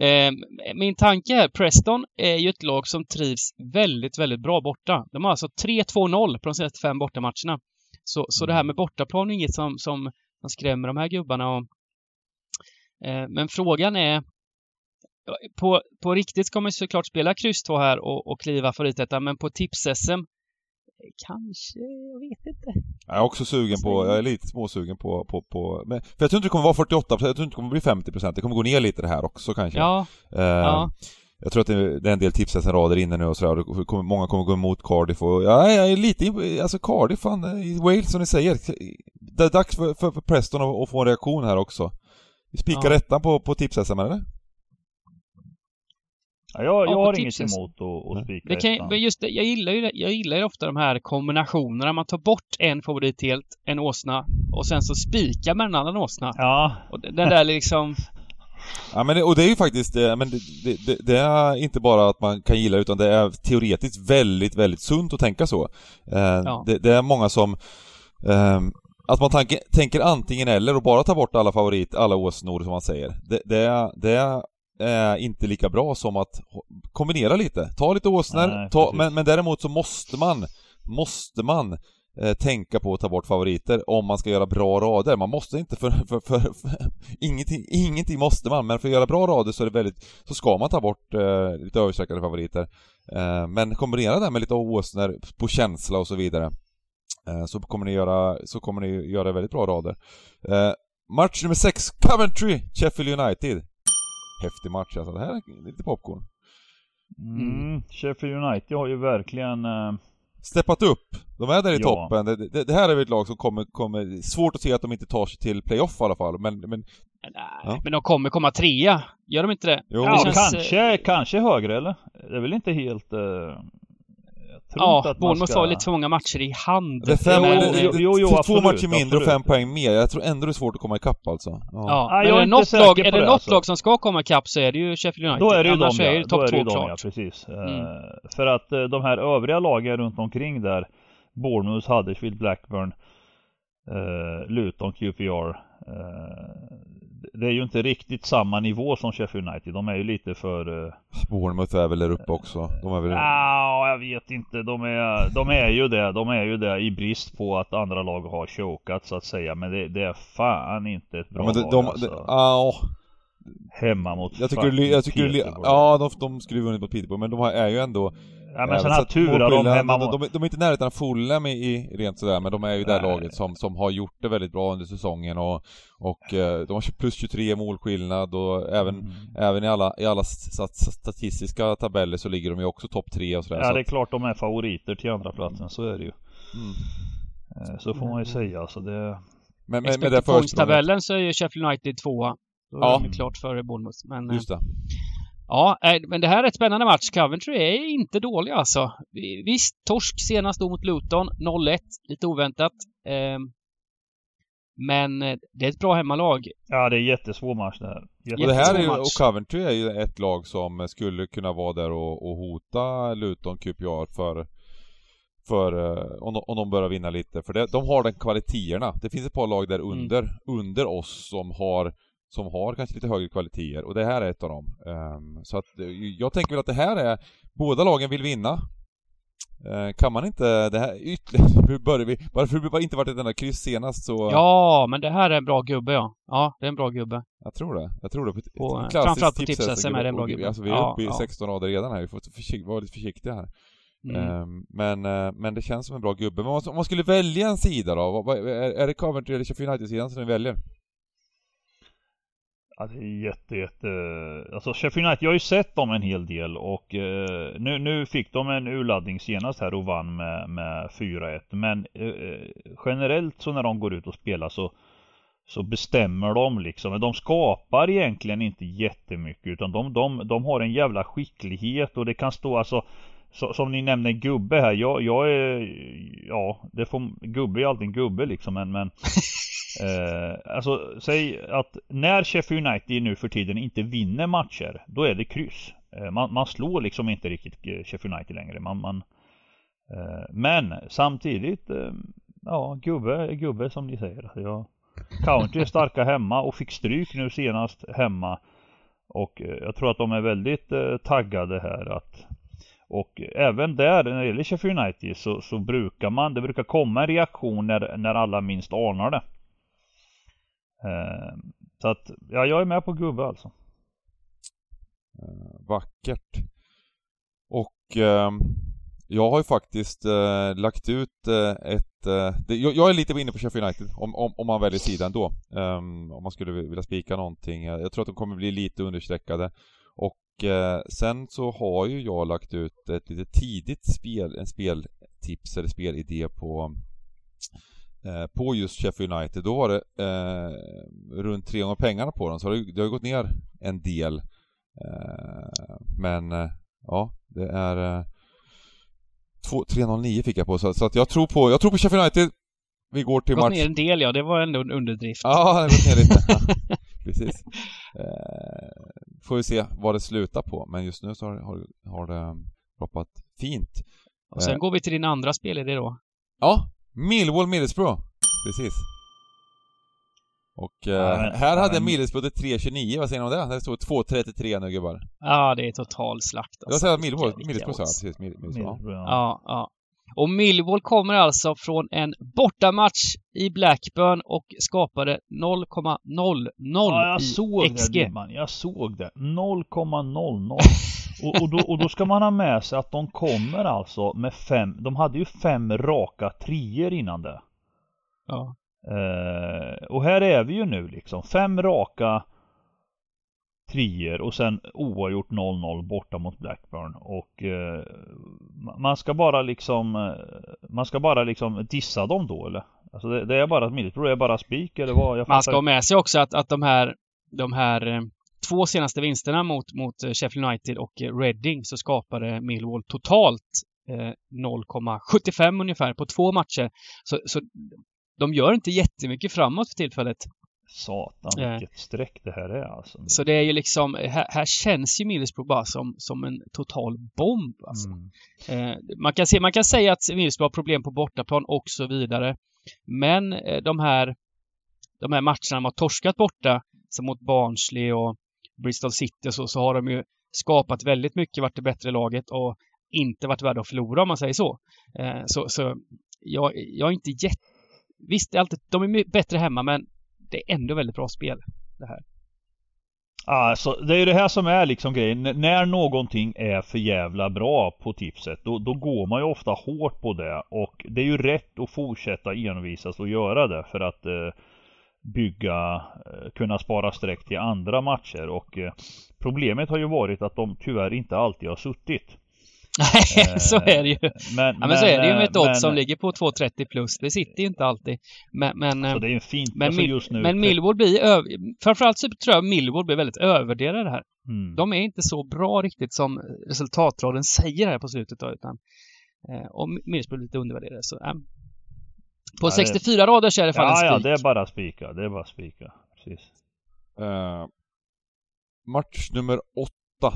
Eh, min tanke är, Preston är ju ett lag som trivs väldigt, väldigt bra borta. De har alltså 3-2-0 på de senaste fem bortamatcherna. Så, så det här med bortaplan är inget som, som, som skrämmer de här gubbarna. Och, eh, men frågan är, på, på riktigt man såklart spela kryss 2 här och, och kliva favoritettan, men på tips-SM Kanske, jag vet inte. Jag är också sugen på, jag är lite småsugen på, på, på men, för jag tror inte det kommer vara 48 jag tror inte det kommer bli 50% det kommer gå ner lite det här också kanske. Ja. Uh, ja. Jag tror att det, det är en del tips som rader inne nu och sådär, och kommer, många kommer gå emot Cardiff och ja, jag är lite, alltså Cardiff fan, i Wales som ni säger. Det är dags för, för, för Preston att, att, få en reaktion här också. Vi spikar ja. ettan på, på tips-SM eller? Ja, jag, jag har inget emot att, att spika det kan, men just det, jag gillar ju jag gillar ju ofta de här kombinationerna. Man tar bort en favorit helt, en åsna, och sen så spikar man en annan åsna. Ja. Och den där liksom... Ja men det, och det är ju faktiskt, eh, men det, det, det, är inte bara att man kan gilla utan det är teoretiskt väldigt, väldigt sunt att tänka så. Eh, ja. det, det, är många som eh, att man tanke, tänker antingen eller och bara tar bort alla favorit, alla åsnor som man säger. Det, det, det är inte lika bra som att kombinera lite. Ta lite åsnor, ta, men, men däremot så måste man, måste man eh, tänka på att ta bort favoriter om man ska göra bra rader. Man måste inte för, för, för, för ingenting, ingenting måste man, men för att göra bra rader så är det väldigt, så ska man ta bort eh, lite överstreckade favoriter. Eh, men kombinera det med lite åsnor på känsla och så vidare. Eh, så kommer ni göra, så kommer ni göra väldigt bra rader. Eh, match nummer 6, Coventry, Sheffield United häftig match alltså. Det här är lite popcorn. Mm. Sheffield United har ju verkligen uh... Steppat upp. De är där i ja. toppen. Det, det, det, här är väl ett lag som kommer, kommer... Svårt att se att de inte tar sig till playoff i alla fall, men... men, Nej, ja. men de kommer komma trea. Gör de inte det? Jo. Ja, det känns... kanske, kanske högre eller? Det är väl inte helt... Uh ja, Bournemouth ska... har lite för många matcher i hand. Det är fem, men, det, det, jo, jo, två matcher mindre absolut. och fem poäng mer. Jag tror ändå det är svårt att komma ikapp alltså. Ja, ja men är det något, lag, är det något alltså. lag som ska komma ikapp så är det ju Sheffield United. Då är det ju Annars de, ja. är det topp två klart. Ja, precis. Mm. Uh, för att uh, de här övriga lagen runt omkring där, Bournemouth, Huddersfield, Blackburn, uh, Luton, QPR, det är ju inte riktigt samma nivå som Sheffield United. De är ju lite för... Uh... Bournemouth är väl där uppe också? De är väl... Ja, jag vet inte. De är, de är ju det. De är ju det i brist på att andra lag har chokat så att säga. Men det, det är fan inte ett bra ja, men de, lag alltså. ja, Hemma mot Jag tycker, jag tycker Ja, de, de skulle vunnit mot Peterborough, men de är ju ändå Ja men sen här turar de hemma de, de, de, är inte närheten av Fulham i, i rent sådär, men de är ju det laget som, som har gjort det väldigt bra under säsongen och, och eh, de har plus 23 målskillnad och även, mm. även i alla, i alla statistiska tabeller så ligger de ju också topp 3 och sådär. Ja det är klart de är favoriter till andra platsen så är det ju. Mm. Eh, så får man ju säga så det... Men, men med det tabellen så är ju Sheffield United tvåa. Då är ja. de klart före Bournemouth. Men, Just det. Ja, men det här är ett spännande match. Coventry är inte dåliga alltså. Visst, torsk senast då mot Luton, 0-1, lite oväntat. Ehm, men eh, det är ett bra hemmalag. Ja, det är jättesvår match det här. Och det här är ju, och Coventry är ju ett lag som skulle kunna vara där och, och hota Luton QPR för för eh, om de, om de börjar vinna lite, för det, de har den kvaliteterna. Det finns ett par lag där mm. under, mm. under oss som har som har kanske lite högre kvaliteter och det här är ett av dem. Um, så att eh, jag tänker väl att det här är, båda lagen vill vinna. Uh, kan man inte, det här ytterligare, hur börjar vi? Varför det inte varit ett enda kryss senast så... Ja, men det här är en bra gubbe ja. Ja, det är en bra gubbe. Jag tror det. Jag tror det. På, på, framförallt på tips-SM är det en bra gubbe. Alltså vi är ja, uppe i ja. 16 rader redan här, vi får försikt, vara lite försiktiga här. Mm. Um, men, uh, men det känns som en bra gubbe. Men om man skulle välja en sida då? Är, är det Coventry eller Sheffield United-sidan som ni väljer? Ja, det är jätte, jätte... Alltså Sheffield United, jag har ju sett dem en hel del och eh, nu, nu fick de en urladdning senast här och vann med, med 4-1. Men eh, eh, generellt så när de går ut och spelar så, så bestämmer de liksom. De skapar egentligen inte jättemycket utan de, de, de har en jävla skicklighet och det kan stå alltså så, som ni nämnde gubbe här, jag, jag är, ja, det får, gubbe är alltid en gubbe liksom men, men Eh, alltså, säg att när Sheffield United nu för tiden inte vinner matcher, då är det kryss. Eh, man, man, slår liksom inte riktigt eh, Sheffield United längre. Man, man eh, men samtidigt, eh, ja, gubbe gubbe som ni säger. Jag, County är starka hemma och fick stryk nu senast hemma. Och eh, jag tror att de är väldigt taggade här att och även där när det gäller Sheffield United så, så brukar man, det brukar komma en reaktion när, när alla minst anar det. Eh, så att, ja jag är med på gubbe alltså. Eh, vackert. Och eh, jag har ju faktiskt eh, lagt ut eh, ett... Eh, det, jag, jag, är lite inne på Sheffield United, om, om, om man väljer sida ändå. Um, ehm, om man skulle vilja spika någonting. Jag tror att de kommer bli lite understreckade. Och eh, sen så har ju jag lagt ut ett lite tidigt spel, en speltips eller spelidé på eh, på just Sheffield United. Då var det eh, runt tre gånger pengarna på dem, så det, det har gått ner en del. men ja, det är 309 fick jag på, så, så, att jag tror på, jag tror på Sheffield United. Vi går till match. Gått ner en del ja, det var ändå en underdrift. Ja, det har gått ner lite. Precis. Eh, får vi se vad det slutar på, men just nu så har, har, har det droppat fint. Och sen eh. går vi till din andra spelidé då. Ja, Millwall Middlesbrough. Precis. Och eh, här hade Middlesbrough 3.29, vad säger ni om det? Det stod 2.33 nu gubbar. Ja, det är total slakt alltså. Jag säger Middlesbrough, Middlesbrough sa jag precis. Middlesbrough, ja. ja, Och Millwall kommer alltså från en bortamatch i Blackburn och skapade 0,00 ja, såg XG. Det, man. Jag såg det. 0,00. och, och, då, och då ska man ha med sig att de kommer alltså med fem, de hade ju fem raka trier innan det. Ja. Eh, och här är vi ju nu liksom. Fem raka trier och sen oavgjort 0-0 borta mot Blackburn. Och eh, man ska bara liksom eh, Man ska bara liksom dissa dem då eller? Alltså det, det är bara Middlesbrough är bara spik eller vad? Jag man ska ha med sig också att, att de här De här eh, två senaste vinsterna mot, mot eh, Sheffield United och Reading så skapade Millwall totalt 0,75 ungefär på två matcher. Så, så de gör inte jättemycket framåt för tillfället. Satan eh. vilket streck det här är alltså. Så det är ju liksom, här, här känns ju Middlesbrough bara som, som en total bomb alltså. Mm. Eh, man, kan se, man kan säga att Middlesbrough har problem på bortaplan och så vidare. Men eh, de här de här matcherna de har torskat borta, som mot Barnsley och Bristol City och så, så har de ju skapat väldigt mycket, varit det bättre laget och inte varit värda att förlora om man säger så. Eh, så, så jag, jag är inte jätte Visst, är alltid, de är bättre hemma men det är ändå väldigt bra spel det här. Alltså, det är ju det här som är liksom grejen. när någonting är för jävla bra på tipset, då, då går man ju ofta hårt på det. Och det är ju rätt att fortsätta envisas och göra det för att eh, bygga, eh, kunna spara streck till andra matcher. Och eh, problemet har ju varit att de tyvärr inte alltid har suttit. Nej, så är det ju. Men, ja, men, men så är det ju med ett odds som ligger på 2,30 plus. Det sitter ju inte alltid. Men, men, så det är ju fint men, alltså just nu. Men Millwall blir, över, framförallt så tror jag Millwall blir väldigt övervärderade här. Mm. De är inte så bra riktigt som resultatraden säger här på slutet då, utan eh, och Middlesbrough lite undervärderade. Så, eh. På ja, 64 det... rader så är det fall ja, en spik. Ja, det är bara spika. Det är bara spika. Precis. Uh, match nummer 8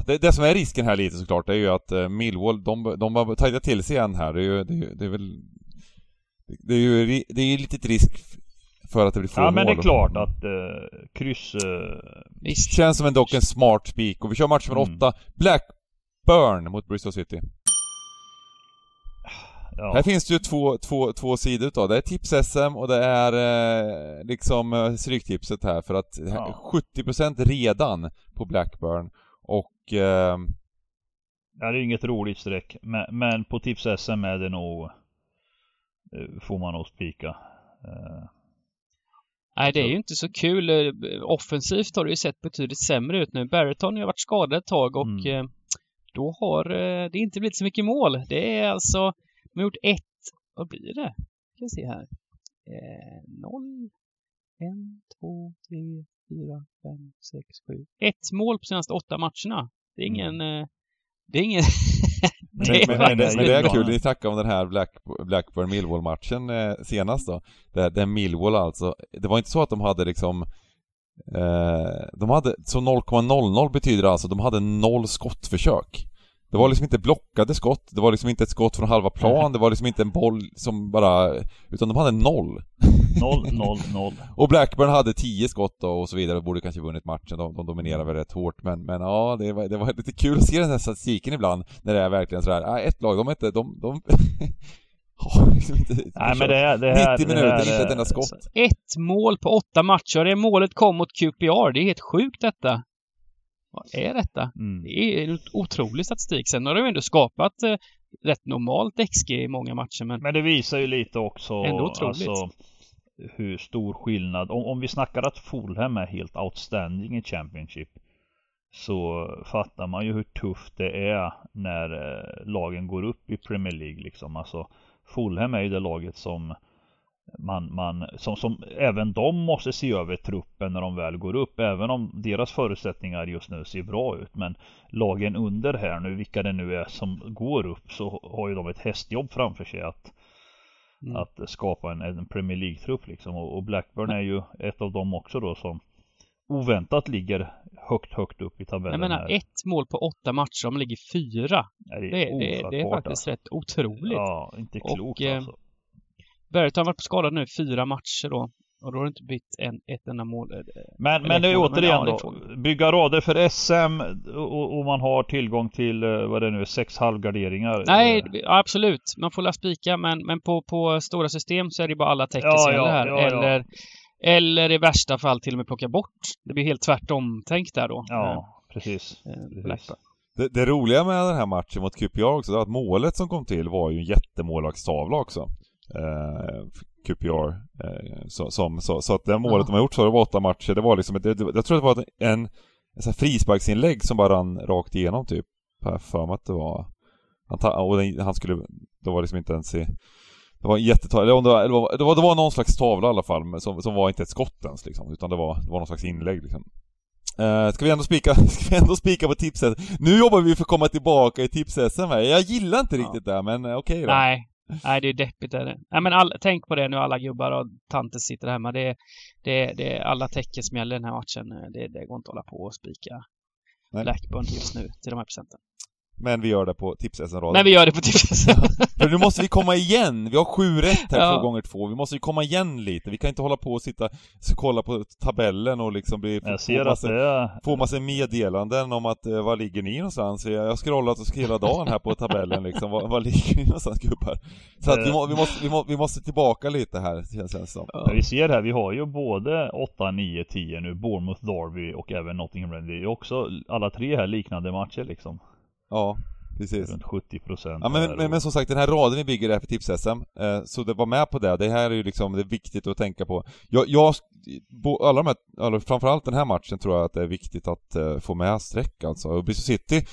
det, det som är risken här lite såklart, det är ju att uh, Millwall, de, de har tajtat till sig igen här. Det är ju, det är, det är väl... Det är ju det är lite risk för att det blir få mål. Ja men det är klart att uh, kryss... Uh... Visst. Känns som en dock en smart spik. Och vi kör match nummer mm. åtta. Blackburn mot Bristol City. Ja. Här finns det ju två, två, två sidor utav det. är tips-SM och det är eh, liksom eh, stryktipset här för att ja. 70% redan på Blackburn. Eh... Ja, det är inget roligt streck. Men, men på tips-SM är det nog... Eh, får man nog spika. Eh... Nej, det är ju inte så kul. Eh, offensivt har det ju sett betydligt sämre ut nu. Barreton har varit skadad ett tag och mm. Då har det inte blivit så mycket mål. Det är alltså, de har gjort ett, vad blir det? Ska se här. Eh, noll, en, två, tre, fyra, fem, sex, sju. Ett mål på senaste åtta matcherna. Det är ingen... Mm. Det är ingen... det är men, men, men, det är kul, ni snackade om den här Black, Blackburn Millwall matchen eh, senast då. Där, där Millwall alltså, det var inte så att de hade liksom eh, De hade, så 0,00 betyder alltså, de hade noll skottförsök. Det var liksom inte blockade skott, det var liksom inte ett skott från halva plan, det var liksom inte en boll som bara... Utan de hade noll. Noll, noll, noll. och Blackburn hade tio skott då och så vidare, och borde kanske vunnit matchen, de, de dominerade väl rätt hårt men, men ja, det var, det var lite kul att se den här statistiken ibland, när det är verkligen sådär, ah, ett lag, de är inte, de, de har liksom inte... Nej men det, är, det här, 90 minuter, det här, inte ett enda skott. Ett mål på åtta matcher, det målet kom mot QPR, det är helt sjukt detta. Vad är detta? Mm. Det är en otrolig statistik. Sen har de ändå skapat eh, rätt normalt XG i många matcher men... Men det visar ju lite också ändå otroligt. Alltså, hur stor skillnad. Om, om vi snackar att Fulham är helt outstanding i Championship så fattar man ju hur tufft det är när eh, lagen går upp i Premier League liksom. Alltså Fulham är ju det laget som man, man, som, som även de måste se över truppen när de väl går upp. Även om deras förutsättningar just nu ser bra ut. Men lagen under här nu, vilka det nu är som går upp, så har ju de ett hästjobb framför sig att, mm. att skapa en, en Premier League-trupp liksom. Och, och Blackburn är ju ett av dem också då som oväntat ligger högt, högt upp i tabellen. Jag menar, här. ett mål på åtta matcher, de ligger fyra. Ja, det, är det, det, det, är faktiskt alltså. rätt otroligt. Ja, inte klokt och, eh, alltså. Bergton har varit skadad nu fyra matcher då. Och då har det inte bytt en, ett enda mål. Eh, men, men det är återigen ja, då. Bygga rader för SM och, och, man har tillgång till, eh, vad det nu är, sex halvgarderingar. Nej, absolut. Man får la spika men, men på, på stora system så är det bara alla tecken ja, som gäller här. Ja, eller, eller i värsta fall till och med plocka bort. Det blir helt tvärtom tänkt där då. Ja, precis. precis. Det, det, roliga med den här matchen mot QPR också, var att målet som kom till var ju en jättemålvaktstavla också eh, QPR. Eh, så, som, så, så att det målet ja. de har gjort så det var åtta matcher, det var liksom, ett, det, jag tror det var en, en frisparksinlägg som bara rann rakt igenom typ. Jag för mig att det var, han, och den, han skulle, det var liksom inte ens i det var en jättetavla, eller det var, det var, det var, det var någon slags tavla i alla fall, som, som var inte ett skott ens liksom, utan det var, det var någon slags inlägg liksom. Uh, ska vi ändå spika, ska vi ändå spika på tipset? Nu jobbar vi för att komma tillbaka i tips-SM Jag gillar inte riktigt ja. det, men okej okay då. Nej, Nej, det är deppigt är det. Nej, men all, tänk på det nu alla gubbar och tanter sitter hemma. Det, det, det är alla tecken som gäller den här matchen. Det, det går inte att hålla på och spika Blackburn just nu till de här procenten. Men vi gör det på Tips-SM-raden. Men vi gör det på Tips-SM. För nu måste vi komma igen. Vi har sju rätt här ja. två gånger två. Vi måste ju komma igen lite. Vi kan inte hålla på och sitta och kolla på tabellen och liksom bli... Jag ser få, massa, är... få massa meddelanden om att eh, var ligger ni någonstans? Jag har scrollat hela dagen här på tabellen liksom. Var, var ligger ni någonstans gubbar? Så att vi, må, vi, måste, vi, må, vi måste tillbaka lite här känns det som. Ja. Vi ser här, vi har ju både 8, 9, 10 nu. Bournemouth, Derby och även Nottingham Rangers. Det är också alla tre här liknande matcher liksom. Ja, precis. Runt 70 procent. Ja, men, men, men, som sagt, den här raden vi bygger är för tips-SM, eh, så det var med på det. Det här är ju liksom, det är viktigt att tänka på. Jag, jag alla de här, alla, framförallt den här matchen tror jag att det är viktigt att eh, få med streck alltså. Bristol City,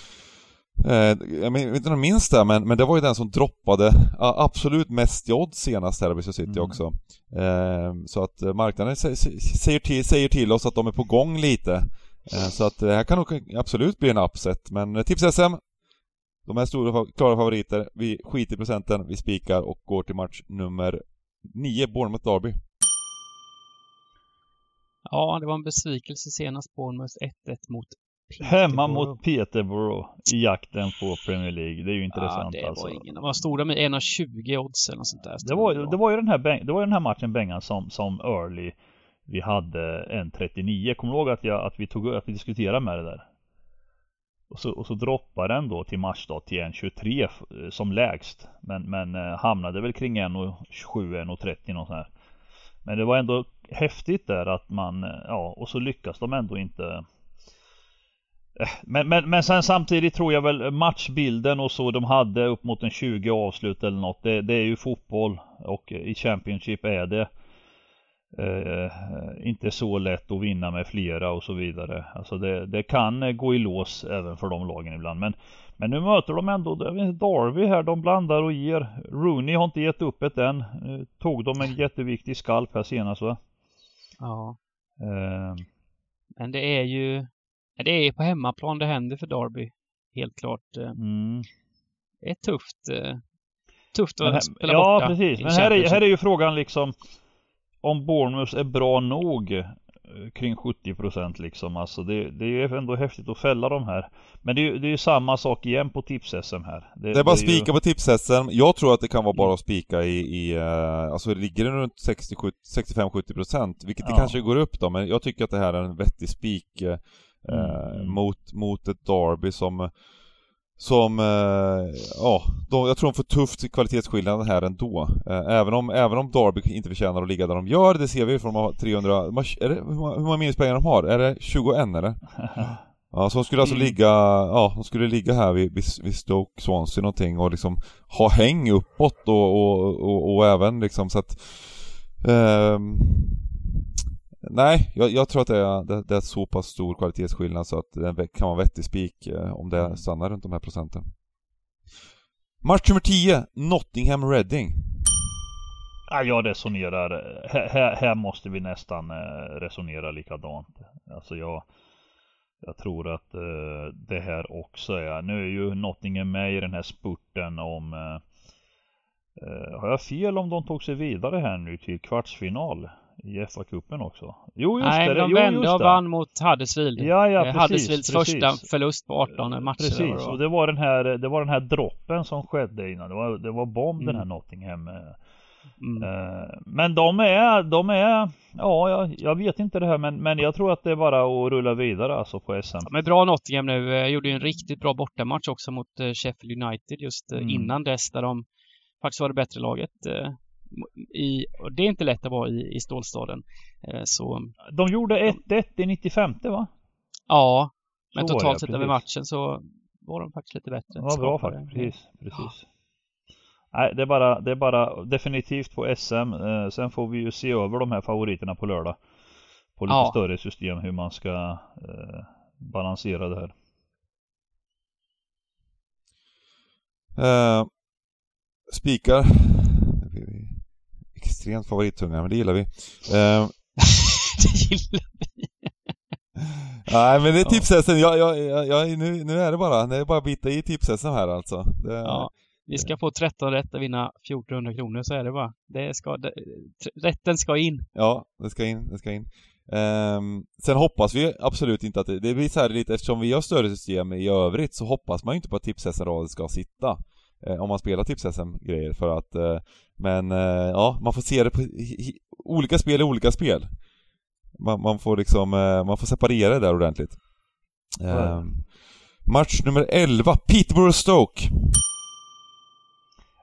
eh, jag vet inte om du minns det, men, men det var ju den som droppade absolut mest i odds senast här i Bristol City mm. också. Eh, så att eh, marknaden säger till, säger till oss att de är på gång lite. Så att det här kan nog absolut bli en upset, men tips-SM de är stora klara favoriter. Vi skiter i procenten, vi spikar och går till match nummer 9, Bournemouth Derby. Ja, det var en besvikelse senast, Bournemouth 1-1 mot Peterborough. Hemma mot Peterborough i jakten på Premier League. Det är ju intressant ja, det alltså. Var ingen, de var stora med 1,20 odds eller något sånt där. Det var, det var ju den här, det var den här matchen Bengan som, som early vi hade en 39. Kommer du ihåg att, jag, att vi tog att vi diskuterade med det där? Och så, och så droppade den då till matchdag till 1.23 eh, som lägst. Men, men eh, hamnade väl kring 1.27, 1.30 något sånt här. Men det var ändå häftigt där att man, eh, ja, och så lyckas de ändå inte eh, men, men, men sen samtidigt tror jag väl matchbilden och så de hade upp mot en 20 avslut eller något. Det, det är ju fotboll och i Championship är det eh, inte så lätt att vinna med flera och så vidare. Alltså det, det, kan gå i lås även för de lagen ibland. Men, men nu möter de ändå Darby här. De blandar och ger. Rooney har inte gett upp ett än. Nu tog de en jätteviktig skalp här senast va? Ja. Eh. Men det är ju det är på hemmaplan det händer för Darby. Helt klart. Eh. Mm. Det är tufft. Eh, tufft att spela ja, borta. Ja, precis. Men här är, här är ju frågan liksom om Bournemouth är bra nog kring 70% liksom. Alltså det, det är ändå häftigt att fälla de här. Men det är, det är ju samma sak igen på tips-SM här. Det, det är bara att spika ju... på tips-SM. Jag tror att det kan vara bara att spika i, i uh, alltså ligger det runt 65-70% vilket ja. det kanske går upp då, men jag tycker att det här är en vettig spik uh, mm. mot, mot ett Derby som som, eh, ja, de, jag tror de får tufft kvalitetsskillnad här ändå. Eh, även, om, även om Derby inte förtjänar att ligga där de gör, det ser vi för de har 300, är det, hur många minuspoäng de har? Är det 21 eller? Ja, så de skulle alltså mm. ligga, ja, de skulle ligga här vid, vid Stoke Swansea någonting och liksom ha häng uppåt och, och, och, och även liksom så att eh, Nej, jag, jag, tror att det är, det, det är så pass stor kvalitetsskillnad så att det kan vara vettig spik eh, om det mm. stannar runt de här procenten. Match nummer 10, Nottingham Reading. Ja, jag resonerar, här, här måste vi nästan eh, resonera likadant. Alltså jag, jag tror att det här också är, nu är ju Nottingham med i den här spurten om Har jag fel om de tog sig vidare här nu till kvartsfinal? I FA-cupen också. Jo, just Nej, det. de jo, vände och vann mot Huddersfield. Ja, ja, eh, precis, Huddersfields precis. första förlust på 18 matcher. Precis, och det var den här, det var den här droppen som skedde innan. Det var, det var bomb mm. den här Nottingham. Eh. Mm. Uh, men de är, de är, ja jag, jag, vet inte det här men, men jag tror att det är bara att rulla vidare alltså på SM. Men bra Nottingham nu, uh, gjorde ju en riktigt bra bortamatch också mot Sheffield United just mm. innan dess där de faktiskt var det bättre laget i, och det är inte lätt att vara i, i stålstaden. Eh, så, de gjorde 1-1 i 95 va? Ja, men så totalt sett över matchen så var de faktiskt lite bättre. Det var bra faktiskt, precis. precis. Ja. Nej, det är, bara, det är bara definitivt på SM. Eh, sen får vi ju se över de här favoriterna på lördag. På lite ja. större system hur man ska eh, balansera det här. Uh, spikar extremt favorittunga, men det gillar vi. Uh, det gillar vi. Nej men det är tipshästen, jag, jag, jag, nu, nu är det bara, det är bara att bita i tipshästen här alltså. Det, ja, vi ska få 13 rätt och vinna 1400 kronor, så är det bara. Det ska, det, rätten ska in. Ja, det ska in, det ska in. Um, sen hoppas vi absolut inte att det, det blir så här lite, eftersom vi har större system i övrigt så hoppas man ju inte på att tipshästen ska sitta eh, om man spelar tips-SM-grejer för att eh, Men eh, ja, man får se det på olika spel är olika spel. Man, man får liksom, eh, man får separera det där ordentligt. Mm. Match nummer 11, Peterborough Stoke.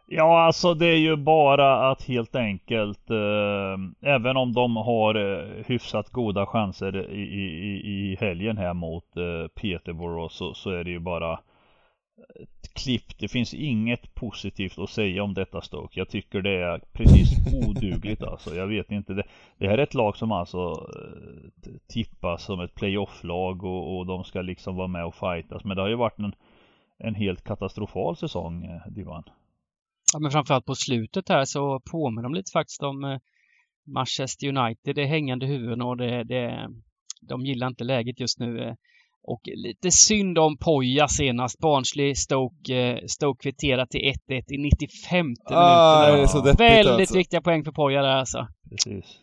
Ja, alltså det är ju bara att helt enkelt, eh, även om de har eh, hyfsat goda chanser i, i, i helgen här mot eh, Peterborough så, så är det ju bara klipp. Det finns inget positivt att säga om detta Stoke. Jag tycker det är precis odugligt alltså. Jag vet inte. Det, det här är ett lag som alltså eh, tippas som ett playoff-lag och, och de ska liksom vara med och fightas. Men det har ju varit en, en helt katastrofal säsong, eh, Divan. Ja, men framförallt på slutet här så påminner de lite faktiskt om eh, Manchester United. Det är hängande huvuden och det, det, de gillar inte läget just nu. Och lite synd om Poja senast. Barnsley Stoke, eh, Stoke kvitterat till 1-1 i 95 ah, minuten. Så deppigt, Väldigt alltså. viktiga poäng för Poja där alltså. Precis.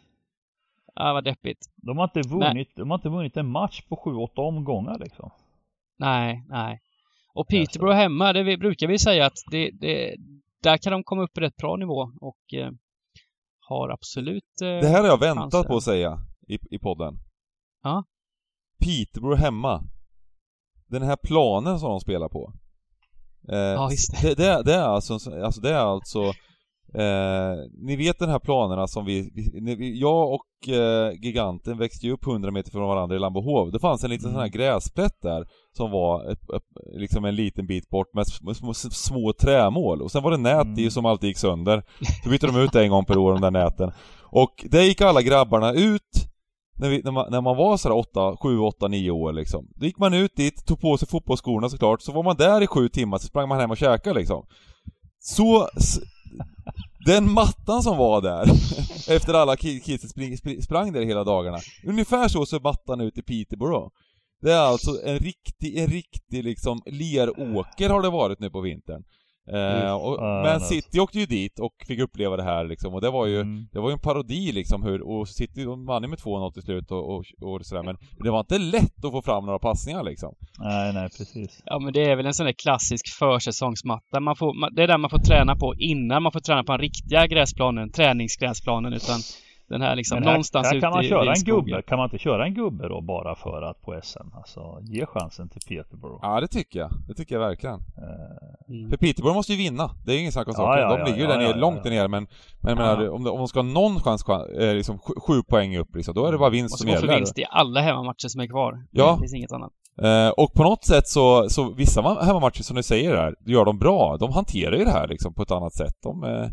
Ja, vad deppigt. De har inte vunnit, de har inte vunnit en match på 7-8 omgångar liksom. Nej, nej. Och Peterborough hemma, det brukar vi säga att det, det, där kan de komma upp på rätt bra nivå och eh, har absolut eh, Det här har jag väntat chanser. på att säga i, i podden. Ja. Peterborough hemma. Den här planen som de spelar på. Eh, ja, visst. Det, det, det, är alltså, alltså det är alltså eh, Ni vet den här planerna som vi, vi jag och eh, Giganten växte ju upp 100 meter från varandra i Lambohov. Det fanns en liten mm. sån här mm. gräsplätt där som var ett, ett, liksom en liten bit bort med små, små, små trämål. Och sen var det nät mm. i som alltid gick sönder. Så bytte de ut en gång per år de där näten. Och där gick alla grabbarna ut när, vi, när, man, när man var sådär 8, 7, 8, 9 år liksom. Då gick man ut dit, tog på sig fotbollsskorna såklart, så var man där i sju timmar, så sprang man hem och käkade liksom. Så... Den mattan som var där, efter alla kidsen spring, sprang där hela dagarna. Ungefär så ser mattan ut i Peterborough. Det är alltså en riktig, en riktig liksom leråker har det varit nu på vintern. Eh, och, uh, men City åkte ju dit och fick uppleva det här liksom, och det var ju, mm. det var ju en parodi liksom hur, och City vann ju med 2-0 till slut och, och, och sådär, men det var inte lätt att få fram några passningar liksom. Nej, nej precis. Ja men det är väl en sån där klassisk försäsongsmatta. Man får, det är där man får träna på innan man får träna på den riktiga gräsplanen, träningsgräsplanen, utan den här liksom här, någonstans här, kan man köra en gubbe, kan man inte köra en gubbe då bara för att på SM? Alltså ge chansen till Peterborough. Ja det tycker jag, det tycker jag verkligen. Mm. För Peterborough måste ju vinna, det är ingen snack om saken. Ja, ja, de ligger ju ja, där nere, långt där nere men, men ja. menar, om, de, om de ska ha någon chans, eh, liksom sju poäng upp liksom, då är det bara vinst som gäller. Och så vinst i alla hemmamatcher som är kvar. Ja. Det finns inget annat. Eh, och på något sätt så, så vissa hemmamatcher som du säger där, gör de bra. De hanterar ju det här liksom på ett annat sätt. De, eh,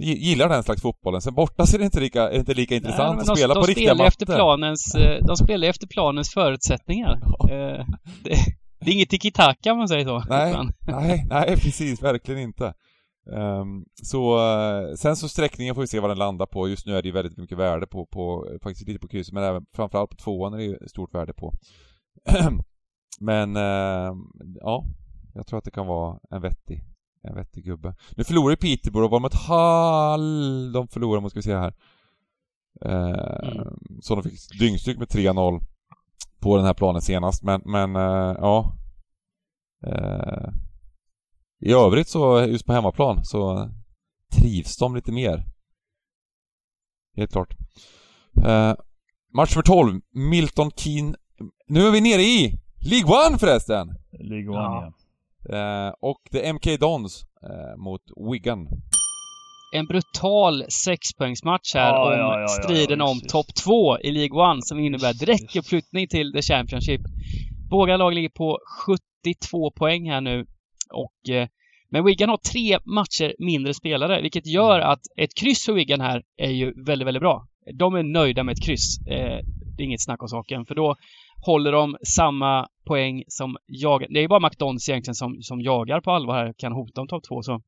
gillar den slags fotbollen. Sen borta så är det inte lika, är inte lika intressant Nej, att spela de, på riktiga mattor. Efter planens, eh, de spelar efter planens förutsättningar. Ja. Eh, det, det, är inget tiki-taka om man säger så. Nej, nej, nej precis, verkligen inte. Um, så, uh, sen så sträckningen får vi se vad den landar på. Just nu är det ju väldigt mycket värde på, på faktiskt lite på krysset, men även framförallt på tvåan är det ju stort värde på. men, uh, ja, jag tror att det kan vara en vettig, en vettig gubbe. Nu förlorar ju Peterborough, var mot Hall de förlorade mot, ska vi se här. Uh, mm. Så de fick dyngstryk med 3-0 på den här planen senast, men, men uh, ja. Uh, I övrigt så, just på hemmaplan, så trivs de lite mer. Helt klart. match för 12, Milton Keen. Nu är vi nere i League One förresten! League One, ja. ja. Och det är MK Dons eh, mot Wigan. En brutal sexpoängsmatch här ja, om ja, ja, striden om topp två i League One som innebär direkt uppflyttning till The Championship. Båda lag ligger på 72 poäng här nu och eh, men Wigan har tre matcher mindre spelare, vilket gör att ett kryss för Wigan här är ju väldigt, väldigt bra. De är nöjda med ett kryss. Eh, det är inget snack om saken, för då håller de samma poäng som jagar. Det är bara McDonalds egentligen som, som jagar på allvar här, kan hota om topp två så.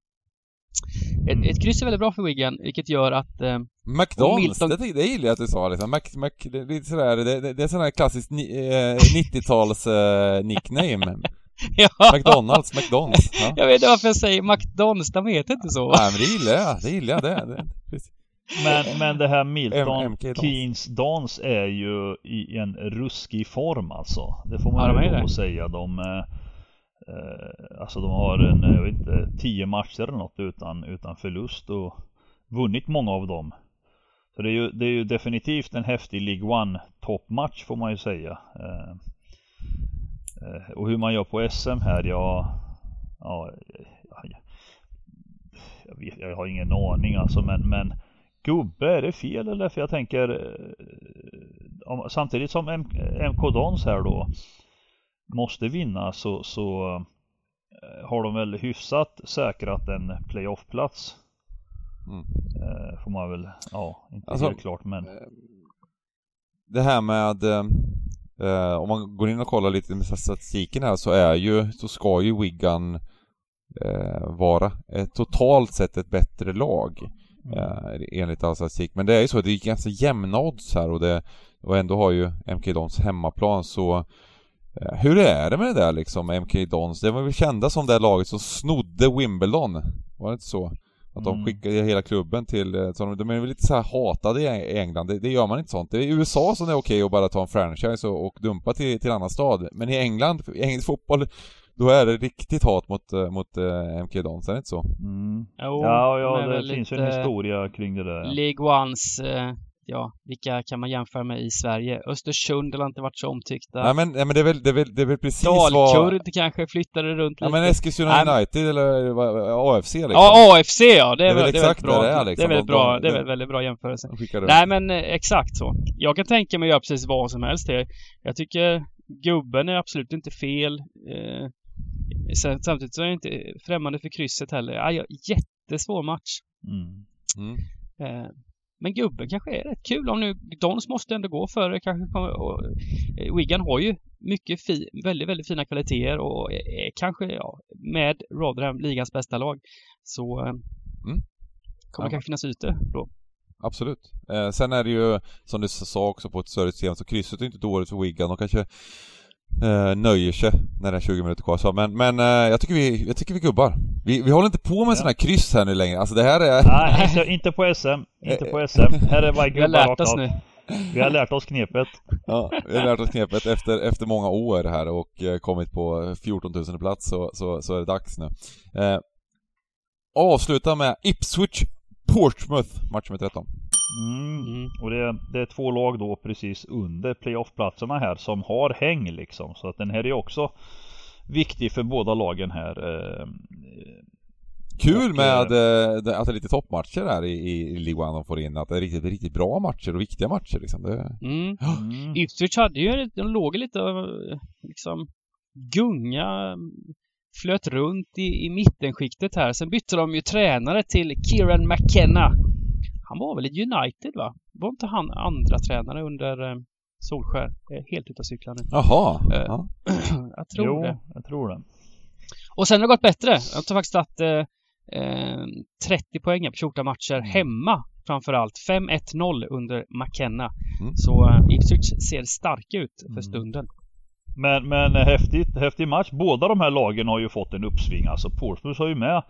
Ett, mm. ett kryss är väldigt bra för Wigan, vilket gör att... Eh, McDonalds, Milton... det, det gillar jag att du sa liksom. Mac, Mac, det, är lite sådär, det, det, det är sån här klassisk ni, eh, 90-tals eh, nickname. ja. McDonalds, McDonalds. Ja. Jag vet inte varför jag säger McDonalds, de heter inte så. Nej men det gillar jag, det gillar jag. Det, det. Men, men det här Milton Keynes dans är ju i en ruskig form alltså. Det får man ja, ju lov att säga. De, eh, eh, alltså de har en, jag vet inte, tio matcher eller något utan, utan förlust och vunnit många av dem. Så det är ju, det är ju definitivt en häftig League One toppmatch får man ju säga. Eh, eh och hur man gör på SM här, ja, ja jag, jag, vet, jag har ingen aning alltså men, men Gubbe, är det fel eller? För jag tänker eh, om, Samtidigt som M MK Dons här då Måste vinna så, så eh, Har de väl hyfsat säkrat en playoff-plats mm. eh, Får man väl, ja, inte alltså, helt klart men eh, Det här med eh, Om man går in och kollar lite med statistiken här så är ju, så ska ju Wigan eh, vara ett, totalt sett ett bättre lag. Mm. enligt all statistik. Men det är ju så, det är ganska jämna odds här och, det, och ändå har ju MK Dons hemmaplan så eh, hur är det med det där liksom, MK Dons? Det var väl kända som det laget som snodde Wimbledon? Var det inte så? Att de mm. skickade hela klubben till, eh, så de, de är väl lite så här hatade i England, det, det, gör man inte sånt. Det är i USA som det är okej att bara ta en franchise och, och dumpa till, till annan stad. Men i England, i engelsk fotboll, då är det riktigt hat mot, eh, mot uh, MK Dons, är det inte så? Mm. Jo, ja, ja det finns ju en historia kring det där. League Ones, uh, ja, vilka kan man jämföra med i Sverige? Östersund har inte varit så omtyckta. Nej men, nej, men det, är väl, det, är väl, det är väl precis Dalkurd vad... Dalkurd kanske flyttade runt lite. Ja men Eskilstuna United eller AFC liksom. Ja, AFC ja, det är, det är väl, exakt det är bra. Det är, liksom. det är väldigt bra, det är väl väldigt bra jämförelse. Nej men exakt så. Jag kan tänka mig att göra precis vad som helst. Jag tycker gubben är absolut inte fel. Eh, Samtidigt så är jag inte främmande för krysset heller. Ja, jättesvår match. Mm. Mm. Eh, men gubben kanske är rätt kul om nu Dons måste ändå gå före kanske och, eh, Wigan har ju mycket fi, väldigt, väldigt fina kvaliteter och är kanske ja, med Rotherham ligans bästa lag. Så eh, mm. kommer ja. kanske finnas ute då. Absolut. Eh, sen är det ju som du sa också på ett större system så krysset är inte dåligt för Wigan och kanske eh, nöjer sig när det är 20 minuter kvar. Så, men men eh, jag, tycker vi, jag tycker vi gubbar. Vi, vi håller inte på med ja. sådana här kryss här nu längre. Alltså det här är... Nej, inte, inte på SM. Inte på SM. Här är bara gubbar Vi har lärt oss nu. Vi har lärt oss knepet. Ja, vi har lärt oss knepet efter, efter många år här och eh, kommit på 14 000 plats så, så, så är det dags nu. Eh, avsluta med Ipswich Portsmouth, match nummer 13. Mm. Mm. Och det, det, är två lag då precis under playoffplatserna här som har häng liksom. Så att den här är också viktig för båda lagen här. Eh, Kul med eh, att det är lite toppmatcher här i, i League One de får in. Att det är riktigt, riktigt bra matcher och viktiga matcher liksom. Det... Mm. Mm. Ipswich hade ju, de låg lite liksom gunga flöt runt i, i mittenskiktet här. Sen bytte de ju tränare till Kieran McKenna. Han var väl i United va? Var inte han andra tränare under eh, Solskär? Helt utav cyklarna nu. Jaha. Eh, ja. jag tror jo, det. jag tror det. Och sen har det gått bättre. Jag har faktiskt att eh, 30 eh, poäng på 14 matcher mm. hemma framförallt. 5-1-0 under McKenna. Mm. Så uh, Ipswich ser starka ut för mm. stunden. Men, men häftigt, häftig match. Båda de här lagen har ju fått en uppsving. Alltså Portsmouth har ju med.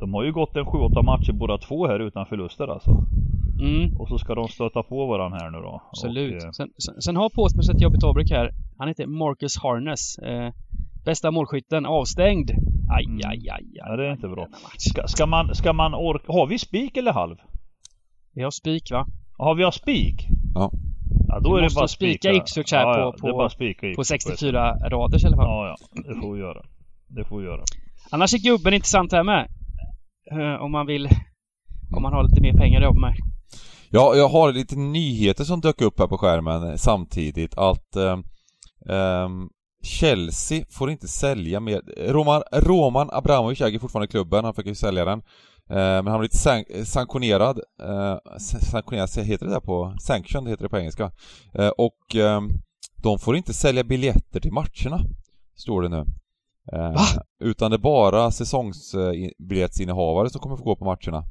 De har ju gått en 7-8 matcher båda två här utan förluster alltså. Mm. Och så ska de stöta på varandra här nu då. Absolut. Och, eh... sen, sen, sen, har Portsmouth ett jobbigt avbräck här. Han heter Marcus Harness. Eh, bästa målskytten avstängd. Aj, mm. aj, aj, aj. Ja, det är inte bra. Ska, ska man, ska man orka... Har vi spik eller halv? Vi har spik va? Har vi har spik? Ja. Ja, då vi är det bara spika Ipswich här ja, på, på, spika på 64 raders i alla fall. Ja, ja. Det får vi göra. Det får vi göra. Annars är gubben intressant här med. Uh, om man vill... Om man har lite mer pengar att jobba med. Ja, jag har lite nyheter som dök upp här på skärmen samtidigt. Att um, Chelsea får inte sälja mer. Roman, Roman Abramovic äger fortfarande klubben, han fick ju sälja den. Eh, men han har blivit san sanktionerad, eh, sanktionerad heter det där på, sanctioned heter det på engelska. Eh, och eh, de får inte sälja biljetter till matcherna, står det nu. Eh, Va? Utan det är bara säsongsbiljettsinnehavare som kommer få gå på matcherna.